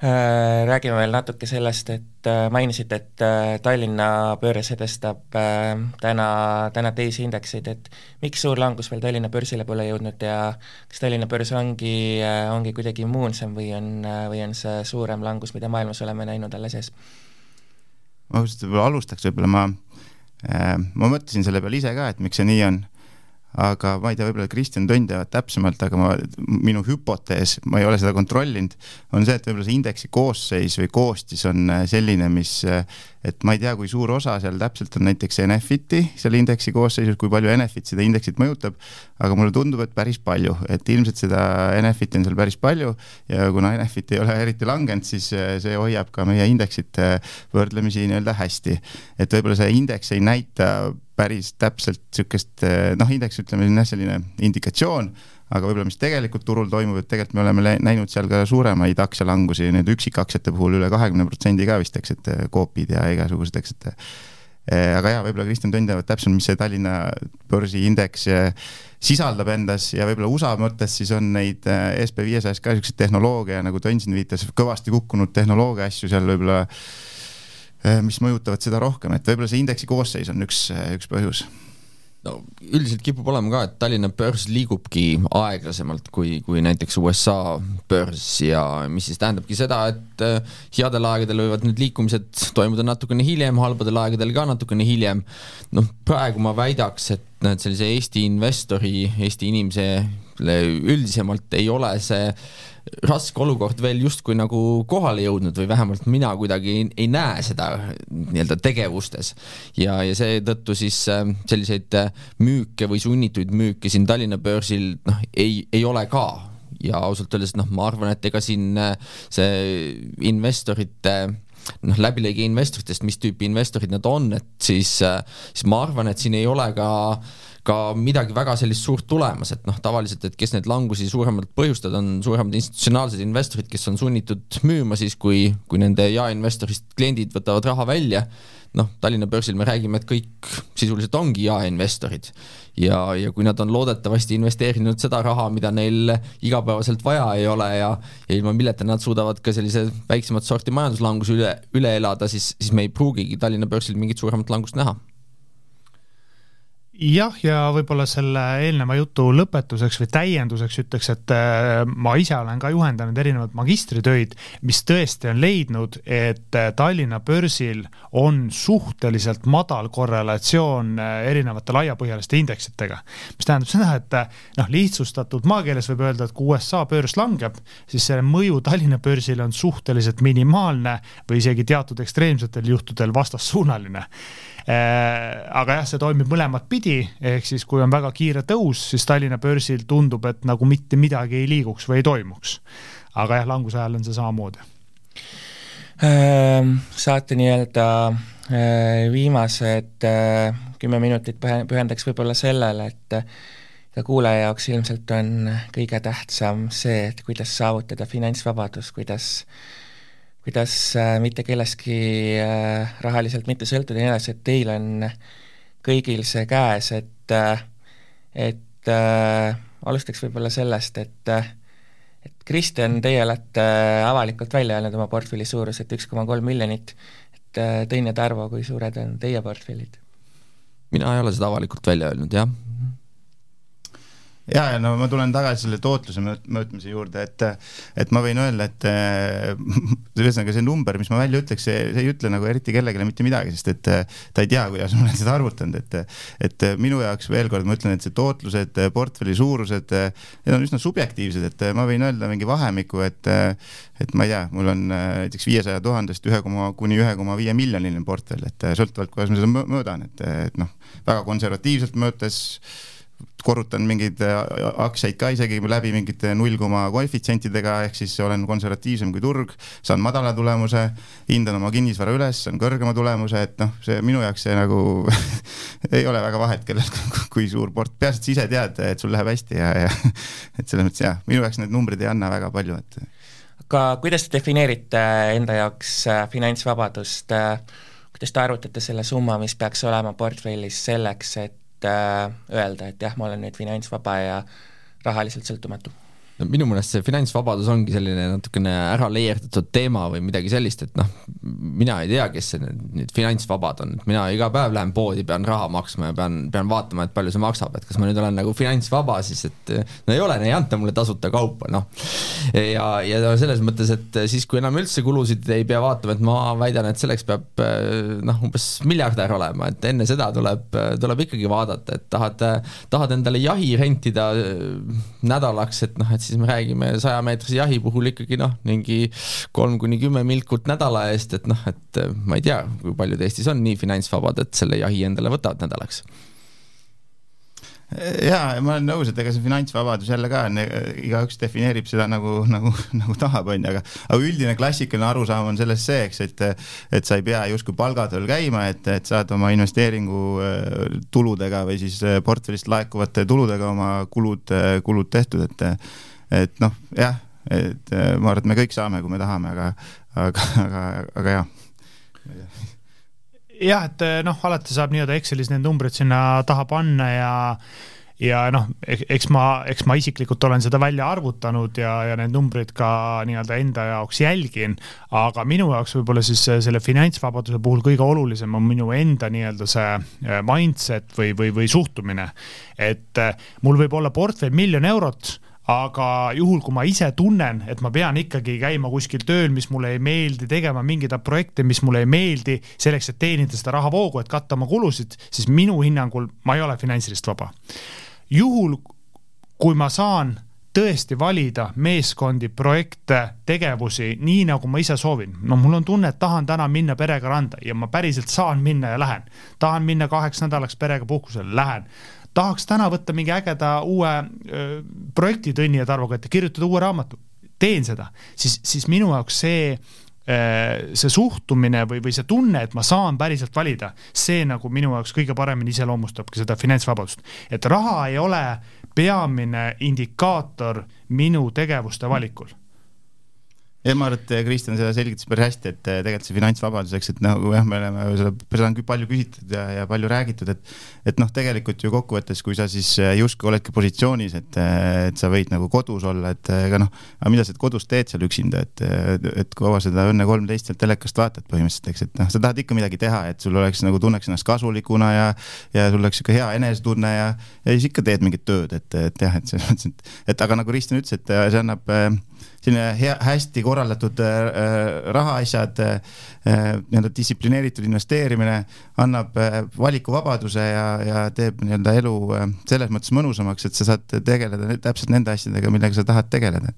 räägime veel natuke sellest, et äh, mainisite, et äh, Tallinna börs edestab täna, täna teisi indekseid, et miks suur langus veel Tallinna börsile pole jõudnud ja kas Tallinna börs ongi, ongi kuidagi immuunsem või on, või on see suurem langus, mida maailmas oleme näinud alles ees? ma ausalt võib-olla alustaks, võib-olla ma, ma mõtlesin selle peale ise ka, et miks see nii on aga ma ei tea, võib-olla Kristjan Tönn teavad täpsemalt, aga ma, minu hüpotees, ma ei ole seda kontrollinud, on see, et võib-olla see indeksi koosseis või koostis on äh, selline, mis, äh, et ma ei tea, kui suur osa seal täpselt on näiteks Enefiti selle indeksi koosseisus, kui palju Enefit seda indeksit mõjutab, aga mulle tundub, et päris palju, et ilmselt seda Enefiti on seal päris palju ja kuna Enefit ei ole eriti langenud, siis äh, see hoiab ka meie indeksit võrdlemisi nii-öelda hästi. et võib-olla see indeks ei näita päris täpselt niisugust eh, noh, indeks ütleme jah, selline indikatsioon, aga võib-olla mis tegelikult turul toimub, et tegelikult me oleme näinud seal ka suuremaid aktsialangusi, need üksikaktsiate puhul üle kahekümne protsendi ka vist, eks, et Coopid ja igasugused, eks, et eh, aga jaa, võib-olla Kristjan Tönn teavad täpsemalt, mis see Tallinna börsiindeks eh, sisaldab endas ja võib-olla USA mõttes siis on neid SB viiesajas ka niisuguseid tehnoloogia, nagu Tönn siin viitas, kõvasti kukkunud tehnoloogia asju seal võib-olla mis mõjutavad seda rohkem, et võib-olla see indeksi koosseis on üks, üks põhjus no üldiselt kipub olema ka, et Tallinna börs liigubki aeglasemalt kui, kui näiteks USA börs ja mis siis tähendabki seda, et äh, headel aegadel võivad need liikumised toimuda natukene hiljem, halbadel aegadel ka natukene hiljem. noh, praegu ma väidaks, et need sellise Eesti investori, Eesti inimesele üldisemalt ei ole see raske olukord veel justkui nagu kohale jõudnud või vähemalt mina kuidagi ei, ei näe seda nii-öelda tegevustes. ja, ja seetõttu siis äh, selliseid äh, müüke või sunnituid müüke siin Tallinna börsil noh, ei, ei ole ka ja ausalt öeldes noh, ma arvan, et ega siin äh, see investorite noh, läbilõige investoritest, mis tüüpi investorid nad on, et siis, siis ma arvan, et siin ei ole ka äh, ka midagi väga sellist suurt tulemas, et noh, tavaliselt, et kes neid langusi suuremalt põhjustavad, on suuremad institutsionaalsed investorid, kes on sunnitud müüma siis, kui, kui nende jaeinvestorist kliendid võtavad raha välja. noh, Tallinna börsil me räägime, et kõik sisuliselt ongi jaeinvestorid ja, ja kui nad on loodetavasti investeerinud seda raha, mida neil igapäevaselt vaja ei ole ja, ja ilma milleta nad suudavad ka sellise väiksemat sorti majanduslanguse üle, üle elada, siis, siis me ei pruugigi Tallinna börsil mingit suuremat langust näha jah, ja võib-olla selle eelneva jutu lõpetuseks või täienduseks ütleks, et äh, ma ise olen ka juhendanud erinevaid magistritöid, mis tõesti on leidnud, et äh, Tallinna börsil on suhteliselt madal korrelatsioon äh, erinevate laiapõhjaliste indeksitega. mis tähendab seda, et noh, lihtsustatud maakeeles võib öelda, et kui USA börs langeb, siis selle mõju Tallinna börsile on suhteliselt minimaalne või isegi teatud ekstreemsetel juhtudel vastassuunaline aga jah, see toimib mõlemat pidi, ehk siis kui on väga kiire tõus, siis Tallinna börsil tundub, et nagu mitte midagi ei liiguks või ei toimuks. aga jah, languse ajal on see samamoodi. Ähm, saate nii-öelda äh, viimased äh, kümme minutit pühendaks võib-olla sellele, et ka kuulaja jaoks ilmselt on kõige tähtsam see, et kuidas saavutada finantsvabadus, kuidas äh, kuidas äh, mitte kellestki äh, rahaliselt mitte sõltuda ja nii edasi, et teil on kõigil see käes, et, äh, et alustaks võib-olla sellest, et et Kristjan, teie olete avalikult välja öelnud oma portfelli suuruselt üks koma kolm miljonit, et Tõnja Tarvo, kui suured on teie portfellid? mina ei ole seda avalikult välja öelnud, jah ja, ja no ma tulen tagasi selle tootluse mõõtmise juurde, et, et ma võin öelda, et ühesõnaga see number, mis ma välja ütleks, see, see ei ütle nagu eriti kellelegi mitte midagi, sest et ta ei tea, kuidas ma olen seda arvutanud, et, et minu jaoks veel kord ma ütlen, et see tootlused, portfelli suurused, need on üsna subjektiivsed, et ma võin öelda mingi vahemiku, et, et ma ei tea, mul on näiteks viiesaja tuhandest ühe koma kuni ühe koma viie miljoniline portfell, et sõltuvalt, kuidas ma seda mõõdan, et, et noh, väga konservatiivselt mõõtes korrutan mingeid äh, aktsiaid ka isegi läbi mingite null koma koefitsientidega, ehk siis olen konservatiivsem kui turg, saan madala tulemuse, hindan oma kinnisvara üles, saan kõrgema tulemuse, et noh, see minu jaoks see nagu ei ole väga vahet, kellel kui suur port, peaasi, et sa ise tead, et sul läheb hästi ja, ja et selles mõttes jah, minu jaoks need numbrid ei anna väga palju, et aga kuidas te defineerite enda jaoks äh, finantsvabadust, äh, kuidas te arvutate selle summa, mis peaks olema portfellis selleks, et Äh, öelda, et jah, ma olen nüüd finantsvaba ja rahaliselt sõltumatu no minu meelest see finantsvabadus ongi selline natukene ära leierdatud teema või midagi sellist, et noh, mina ei tea, kes nüüd, nüüd finantsvabad on, mina iga päev lähen poodi, pean raha maksma ja pean, pean vaatama, et palju see maksab, et kas ma nüüd olen nagu finantsvaba siis, et no ei ole, ei anta mulle tasuta kaupa, noh. ja, ja selles mõttes, et siis, kui enam üldse kulusid ei pea vaatama, et ma väidan, et selleks peab noh, umbes miljardär olema, et enne seda tuleb, tuleb ikkagi vaadata, et tahad, tahad endale jahi rentida nädalaks, et noh, et siis me räägime sajameetrise jahi puhul ikkagi noh, mingi kolm kuni kümme milkut nädala eest, et noh, et ma ei tea, kui paljud Eestis on nii finantsvabad, et selle jahi endale võtavad nädalaks. Ja ma olen nõus, et ega see finantsvabadus jälle ka on, igaüks defineerib seda nagu, nagu, nagu tahab, onju, aga, aga üldine klassikaline arusaam on selles see, eks, et, et sa ei pea justkui palgatööl käima, et, et saad oma investeeringu äh, tuludega või siis portfellist laekuvate tuludega oma kulud, kulud tehtud, et et noh, jah, et äh, ma arvan, et me kõik saame, kui me tahame, aga, aga, aga, aga jah jah, et äh, noh, alati saab nii-öelda Excelis need numbrid sinna taha panna ja ja noh, eks ma, eks ma isiklikult olen seda välja arvutanud ja, ja need numbrid ka nii-öelda enda jaoks jälgin, aga minu jaoks võib-olla siis selle finantsvabaduse puhul kõige olulisem on minu enda nii-öelda see äh, mindset või, või, või suhtumine. et mul võib olla portfell miljon eurot aga juhul, kui ma ise tunnen, et ma pean ikkagi käima kuskil tööl, mis mulle ei meeldi, tegema mingeid projekte, mis mulle ei meeldi, selleks, et teenida seda rahavoogu, et katta oma kulusid, siis minu hinnangul ma ei ole finantsiliselt vaba. juhul, kui ma saan tõesti valida meeskondi, projekte, tegevusi nii, nagu ma ise soovin. no mul on tunne, et tahan täna minna perega randa ja ma päriselt saan minna ja lähen. tahan minna kaheks nädalaks perega puhkusele, lähen tahaks täna võtta mingi ägeda uue öö, projekti Tõnni ja Tarvoga ette, kirjutada uue raamatu, teen seda, siis, siis minu jaoks see see suhtumine või, või see tunne, et ma saan päriselt valida, see nagu minu jaoks kõige paremini iseloomustabki seda finantsvabadust. et raha ei ole peamine indikaator minu tegevuste valikul et eh, Kristjan seda selgitas päris hästi, et eh, tegelikult see finantsvabadus, eks, et nagu jah, me oleme seda, seda on palju küsitud ja, ja palju räägitud, et et noh, tegelikult ju kokkuvõttes, kui sa siis eh, justkui oledki positsioonis, et, et sa võid nagu kodus olla, et ega noh, aga mida sa kodus teed seal üksinda, et, et kaua seda Õnne kolmteist sealt telekast vaatad põhimõtteliselt, eks, et noh, sa tahad ikka midagi teha, et sul oleks nagu tunneks ennast kasulikuna ja ja sul oleks sihuke hea enesetunne ja, ja siis ikka teed mingit tööd, et, et jah, et selles mõttes, et, et aga nagu Kristjan ütles, et see annab äh, selline hea, hästi korraldatud äh, äh rahaasjad äh,, nii-öelda distsiplineeritud investeerimine annab valikuvabaduse ja, ja teeb nii-öelda elu selles mõttes mõnusamaks, et sa saad tegeleda täpselt nende asjadega, millega sa tahad tegeleda,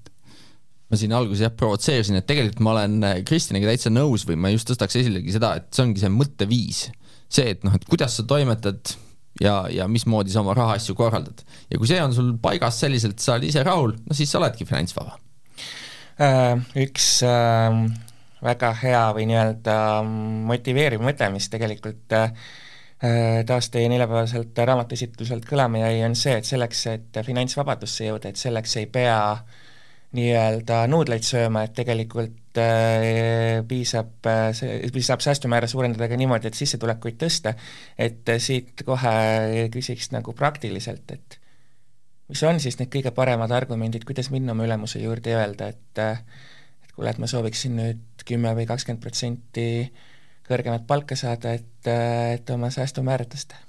ma siin alguses jah provotseerisin, et tegelikult ma olen Kristjaniga täitsa nõus või ma just tõstaks esilegi seda, et see ongi see mõtteviis. see, et noh, et kuidas sa toimetad ja, ja mismoodi sa oma rahaasju korraldad. ja kui see on sul paigas selliselt, sa oled ise rahul, no siis sa oledki finantsvaba üks ähm, väga hea või nii-öelda ähm, motiveeriv mõte, mis tegelikult äh, taas teie neljapäevaselt raamatuesitluselt kõlama jäi, on see, et selleks, et finantsvabadusse jõuda, et selleks ei pea nii-öelda nuudleid sööma, et tegelikult äh, piisab äh,, piisab säästumäära suurendada ka niimoodi, et sissetulekuid tõsta, et äh, siit kohe küsiks nagu praktiliselt, et mis on siis need kõige paremad argumendid, kuidas minna oma ülemuse juurde ja öelda, et et kuule, et ma sooviksin nüüd kümme või kakskümmend protsenti kõrgemat palka saada, et, et oma säästumäära tõsta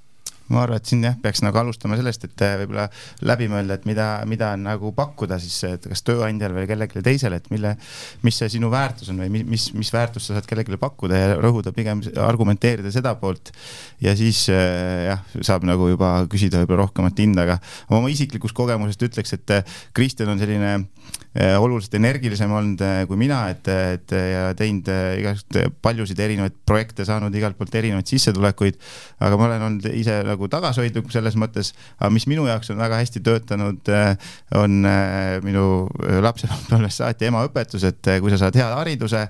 ma arvan, et siin jah, peaks nagu alustama sellest, et äh, võib-olla läbi mõelda, et mida, mida on nagu pakkuda siis, et kas tööandjale või kellelegi teisele, et mille, mis see sinu väärtus on või mis, mis väärtust sa saad kellelegi pakkuda ja rõhuda pigem argumenteerida seda poolt. ja siis äh, jah, saab nagu juba küsida võib-olla rohkemat hinda, aga oma isiklikust kogemusest ütleks, et äh, Kristjan on selline oluliselt energilisem olnud kui mina, et, et ja teinud igasuguseid paljusid erinevaid projekte, saanud igalt poolt erinevaid sissetulekuid. aga ma olen olnud ise nagu tagasihoidlik selles mõttes, aga mis minu jaoks on väga hästi töötanud, äh, on äh, minu lapsepõlvest saati emaõpetus, et äh, kui sa saad hea hariduse,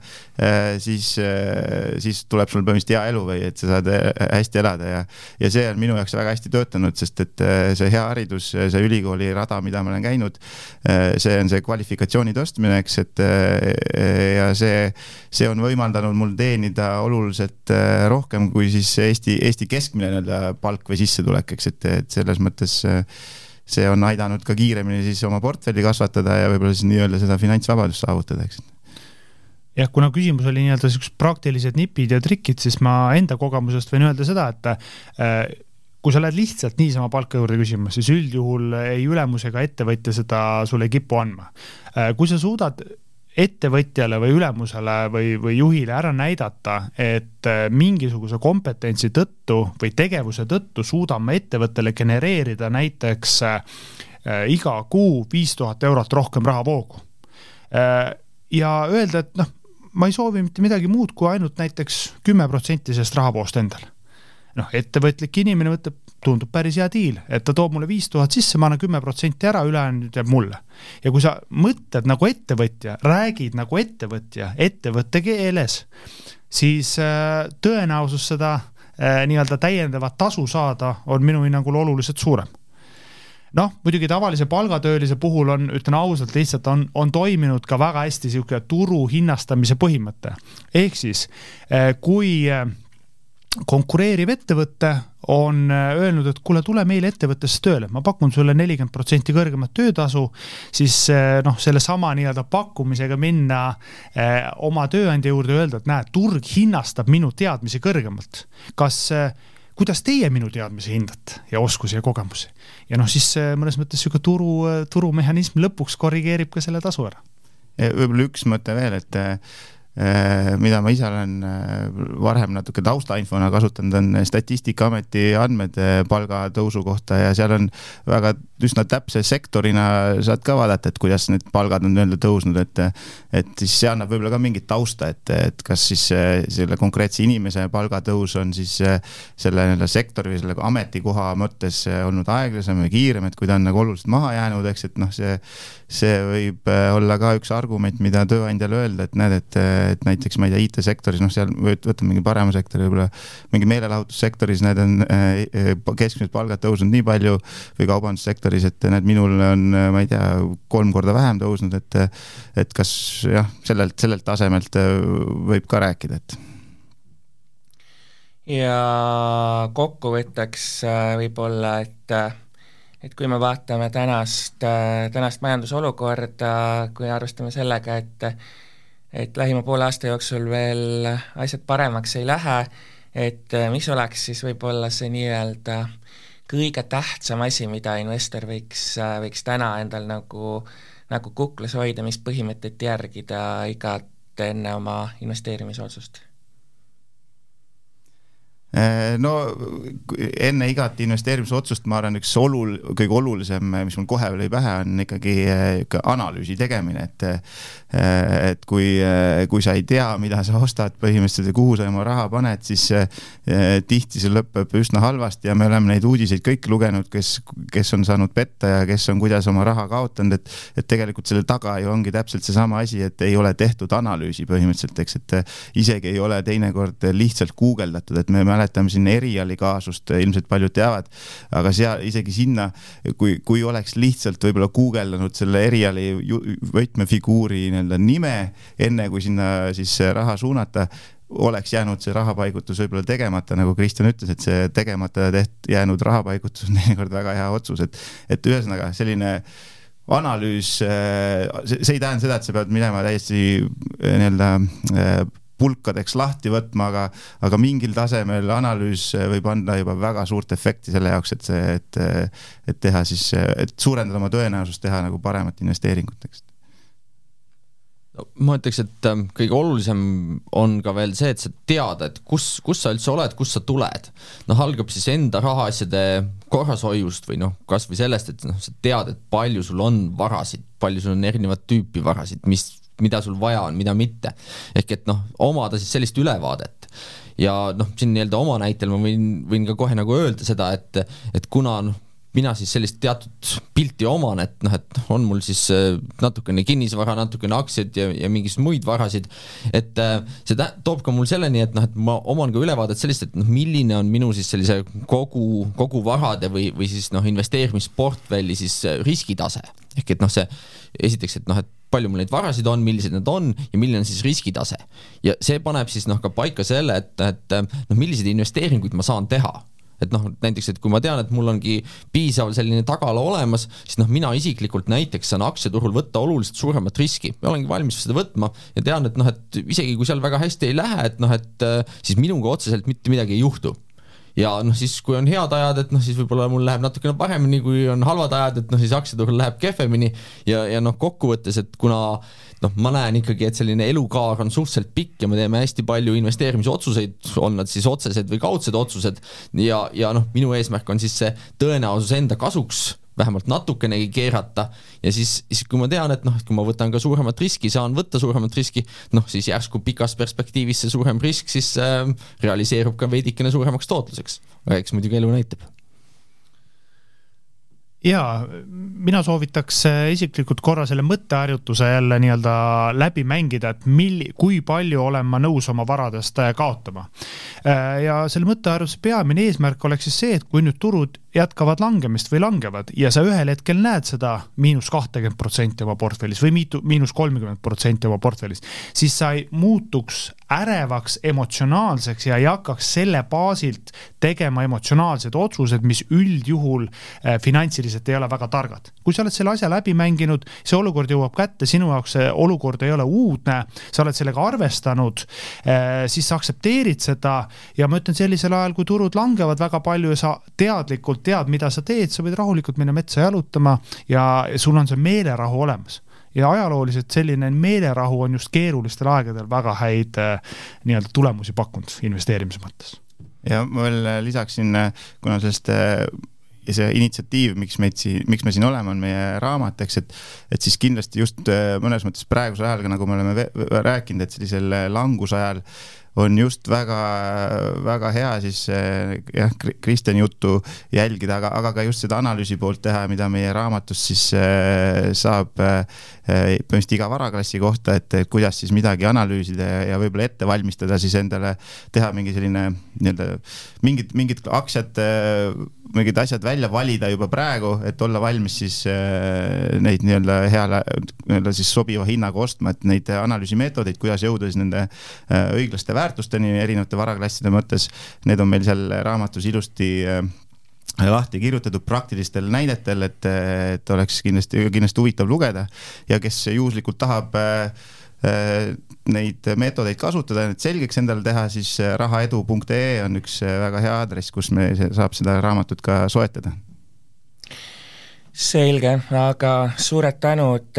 siis, siis tuleb sul põhimõtteliselt hea elu või et sa saad hästi elada ja, ja see on minu jaoks väga hästi töötanud, sest et see hea haridus, see ülikooli rada, mida ma olen käinud, see on see kvalifikatsiooni tõstmine, eks, et ja see, see on võimaldanud mul teenida oluliselt rohkem kui siis Eesti, Eesti keskmine nii-öelda palk või sissetulek, eks, et, et selles mõttes äh, see on aidanud ka kiiremini siis oma portfelli kasvatada ja võib-olla siis nii-öelda seda finantsvabadust saavutada, eks. Jah, kuna küsimus oli nii-öelda siuksed praktilised nipid ja trikid, siis ma enda kogemusest võin öelda seda, et kui sa lähed lihtsalt niisama palka juurde küsima, siis üldjuhul ei ülemus ega ettevõtja seda sulle ei kipu andma. Äh, kui sa suudad ettevõtjale või ülemusele või, või juhile ära näidata, et äh, mingisuguse kompetentsi tõttu või tegevuse tõttu suudame ettevõttele genereerida näiteks äh, iga kuu viis tuhat eurot rohkem rahavoogu ja öelda, et noh, ma ei soovi mitte midagi muud kui ainult näiteks kümme protsenti sellest rahavoost endale noh, ettevõtlik inimene võtab, tundub päris hea diil, et ta toob mulle viis tuhat sisse, ma annan kümme protsenti ära, ülejäänud jääb mulle. ja kui sa mõtled nagu ettevõtja, räägid nagu ettevõtja, ettevõtte keeles, siis äh, tõenäosus seda äh, nii-öelda täiendavat tasu saada on minu hinnangul oluliselt suurem noh, muidugi tavalise palgatöölise puhul on, ütlen ausalt, lihtsalt on, on toiminud ka väga hästi niisugune turu hinnastamise põhimõte. ehk siis äh, kui konkureeriv ettevõte on äh, öelnud, et kuule, tule meile ettevõttesse tööle, ma pakun sulle nelikümmend protsenti kõrgemat töötasu, siis äh, noh, sellesama nii-öelda pakkumisega minna eh, oma tööandja juurde ja öelda, et näe, turg hinnastab minu teadmisi kõrgemalt. kas eh,, kuidas teie minu teadmisi hindate ja oskusi ja kogemusi? ja noh, siis eh, mõnes mõttes niisugune turu, turumehhanism lõpuks korrigeerib ka selle tasu ära. võib-olla üks mõte veel, et mida ma ise olen äh, varem natuke taustainfona kasutanud, on Statistikaameti andmed äh, palgatõusu kohta ja seal on väga üsna täpse sektorina saad ka vaadata, et kuidas need palgad on nii-öelda tõusnud, et et siis see annab võib-olla ka mingit tausta, et, et kas siis selle konkreetse inimese palgatõus on siis selle nii-öelda sektori või selle ametikoha mõttes olnud aeglasem või kiirem, et kui ta on nagu oluliselt maha jäänud, eks, et noh, see see võib olla ka üks argument, mida tööandjale öelda, et näed, et et näiteks ma ei tea, IT-sektoris, noh, seal võtame mingi parema sektori, võib-olla mingi meelelahutussektoris, need on eh, keskmised palgad tõusnud nii palju või kaubandussektoris, et näed, minul on, ma ei tea, kolm korda vähem tõusnud, et et kas jah, sellelt, sellelt tasemelt võib ka rääkida, et. Ja kokkuvõtteks võib-olla, et et kui me vaatame tänast, tänast majandusolukorda, kui arvestame sellega, et et lähima poole aasta jooksul veel asjad paremaks ei lähe, et äh, mis oleks siis võib-olla see nii-öelda kõige tähtsam asi, mida investor võiks, äh, võiks täna endal nagu, nagu kuklas hoida, mis põhimõtteid järgida igat enne oma investeerimisotsust no enne igat investeerimisotsust, ma arvan, üks olul-, kõige olulisem, mis mul kohe oli pähe, on ikkagi ikka analüüsi tegemine, et äh, et kui, kui sa ei tea, mida sa ostad põhimõtteliselt ja kuhu sa oma raha paned, siis äh, tihti see lõpeb üsna halvasti ja me oleme neid uudiseid kõik lugenud, kes, kes on saanud petta ja kes on kuidas oma raha kaotanud, et et tegelikult selle taga ju ongi täpselt seesama asi, et ei ole tehtud analüüsi põhimõtteliselt, eks, et isegi ei ole teinekord lihtsalt guugeldatud, et me mäletame, mäletame siin Eriali kaasust, ilmselt paljud teavad, aga seal isegi sinna, kui, kui oleks lihtsalt võib-olla guugeldanud selle Eriali võtmefiguuri nii-öelda nime, enne kui sinna siis raha suunata oleks jäänud see rahapaigutus võib-olla tegemata, nagu Kristjan ütles, et see tegemata teht-, jäänud rahapaigutus on teinekord väga hea otsus, et, et ühesõnaga selline analüüs, see ei tähenda seda, et sa pead minema täiesti nii-öelda pulkadeks lahti võtma, aga, aga mingil tasemel analüüs võib anda juba väga suurt efekti selle jaoks, et see, et, et teha siis, et suurendada oma tõenäosust teha nagu paremat investeeringut, eks no ma ütleks, et ähm, kõige olulisem on ka veel see, et sa tead, et kus, kus sa üldse oled, kust sa tuled. noh, algab siis enda rahaasjade korrashoiust või noh, kasvõi sellest, et noh, sa tead, et palju sul on varasid, palju sul on erinevat tüüpi varasid, mis mida sul vaja on, mida mitte. ehk et noh, omada siis sellist ülevaadet ja noh, siin nii-öelda oma näitel ma võin, võin ka kohe nagu öelda seda, et, et kuna noh, mina siis sellist teatud pilti oman, et noh, et on mul siis äh, natukene kinnisvara, natukene aktsiaid ja, ja mingisuguseid muid varasid, et äh, see tä-, toob ka mul selleni, et noh, et ma oman ka ülevaadet sellist, et noh, milline on minu siis sellise kogu, kogu varade või, või siis noh, investeerimisportfelli siis äh, riskitase. ehk et noh, see esiteks, et noh, et palju mul neid varasid on, millised need on ja milline on siis riskitase. ja see paneb siis noh, ka paika selle, et, et noh, milliseid investeeringuid ma saan teha. Et noh, näiteks, et kui ma tean, et mul ongi piisav selline tagala olemas, siis noh, mina isiklikult näiteks saan aktsiaturul võtta oluliselt suuremat riski. Olengi valmis seda võtma ja tean, et noh, et isegi kui seal väga hästi ei lähe, et noh, et siis minuga otseselt mitte midagi ei juhtu ja noh, siis kui on head ajad, et noh, siis võib-olla mul läheb natukene paremini, kui on halvad ajad, et noh, siis aktsiaturul läheb kehvemini. Ja, ja noh, kokkuvõttes, et kuna noh, ma näen ikkagi, et selline elukaar on suhteliselt pikk ja me teeme hästi palju investeerimisotsuseid, on nad siis otsesed või kaudsed otsused ja, ja noh, minu eesmärk on siis see tõenäosus enda kasuks vähemalt natukenegi keerata ja siis, siis kui ma tean, et noh, et kui ma võtan ka suuremat riski, saan võtta suuremat riski, noh siis järsku pikas perspektiivis see suurem risk siis äh, realiseerub ka veidikene suuremaks tootluseks. aga eks muidugi elu näitab jaa, mina soovitaks äh, isiklikult korra selle mõtteharjutuse jälle nii-öelda läbi mängida, et milli-, kui palju olen ma nõus oma varadest äh, kaotama. Äh, ja selle mõtteharjutuse peamine eesmärk oleks siis see, et kui nüüd turud jätkavad langemist või langevad ja sa ühel hetkel näed seda miinus kahtekümmet protsenti oma portfellis või mitu, miinus kolmkümmend protsenti oma portfellis, siis sa ei muutuks ärevaks, emotsionaalseks ja ei hakkaks selle baasilt tegema emotsionaalseid otsuseid, mis üldjuhul äh, finantsiliselt ei ole väga targad. kui sa oled selle asja läbi mänginud, see olukord jõuab kätte, sinu jaoks see olukord ei ole uudne, sa oled sellega arvestanud äh,, siis sa aktsepteerid seda ja ma ütlen, sellisel ajal, kui turud langevad väga palju ja sa teadlikult tead, mida sa teed, sa võid rahulikult minna metsa jalutama ja sul on see meelerahu olemas ja ajalooliselt selline meelerahu on just keerulistel aegadel väga häid äh, nii-öelda tulemusi pakkunud investeerimise mõttes. ja ma veel äh, lisaksin, äh, kuna sellest ja see initsiatiiv, miks meid siin, miks me siin oleme, on meie raamat, eks, et et siis kindlasti just mõnes mõttes praegusel ajal, nagu me oleme rääkinud, et sellisel langusajal äh, on just väga, väga hea siis jah, Kristjani juttu jälgida, aga, aga ka just seda analüüsi poolt teha, mida meie raamatus siis äh, saab äh, põhimõtteliselt iga varaklassi kohta, et kuidas siis midagi analüüsida ja, ja võib-olla ette valmistada siis endale, teha mingi selline nii-öelda mingid, mingid aktsiad äh, mingid asjad välja valida juba praegu, et olla valmis siis neid nii-öelda hea, nii-öelda siis sobiva hinnaga ostma, et neid analüüsimeetodeid, kuidas jõuda siis nende õiglaste väärtusteni erinevate varaklasside mõttes, need on meil seal raamatus ilusti äh, lahti kirjutatud praktilistel näidetel, et, et oleks kindlasti, kindlasti huvitav lugeda ja kes juhuslikult tahab äh, Äh, neid meetodeid kasutada, need selgeks endale teha, siis äh, rahaedu.ee on üks väga hea aadress, kus me saab seda raamatut ka soetada. Selge, aga suured tänud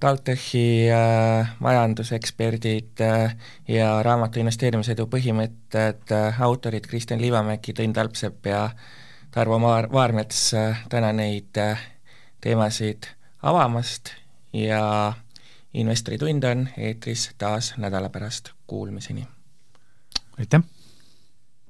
TalTechi majanduseksperdid ja raamatu investeerimisedu põhimõtted autorid Kristjan Liivamägi, Tõnn Talpsepp ja Tarvo Maar-, Vaarmets täna neid teemasid avamast ja investoritund on eetris taas nädala pärast, kuulmiseni! aitäh!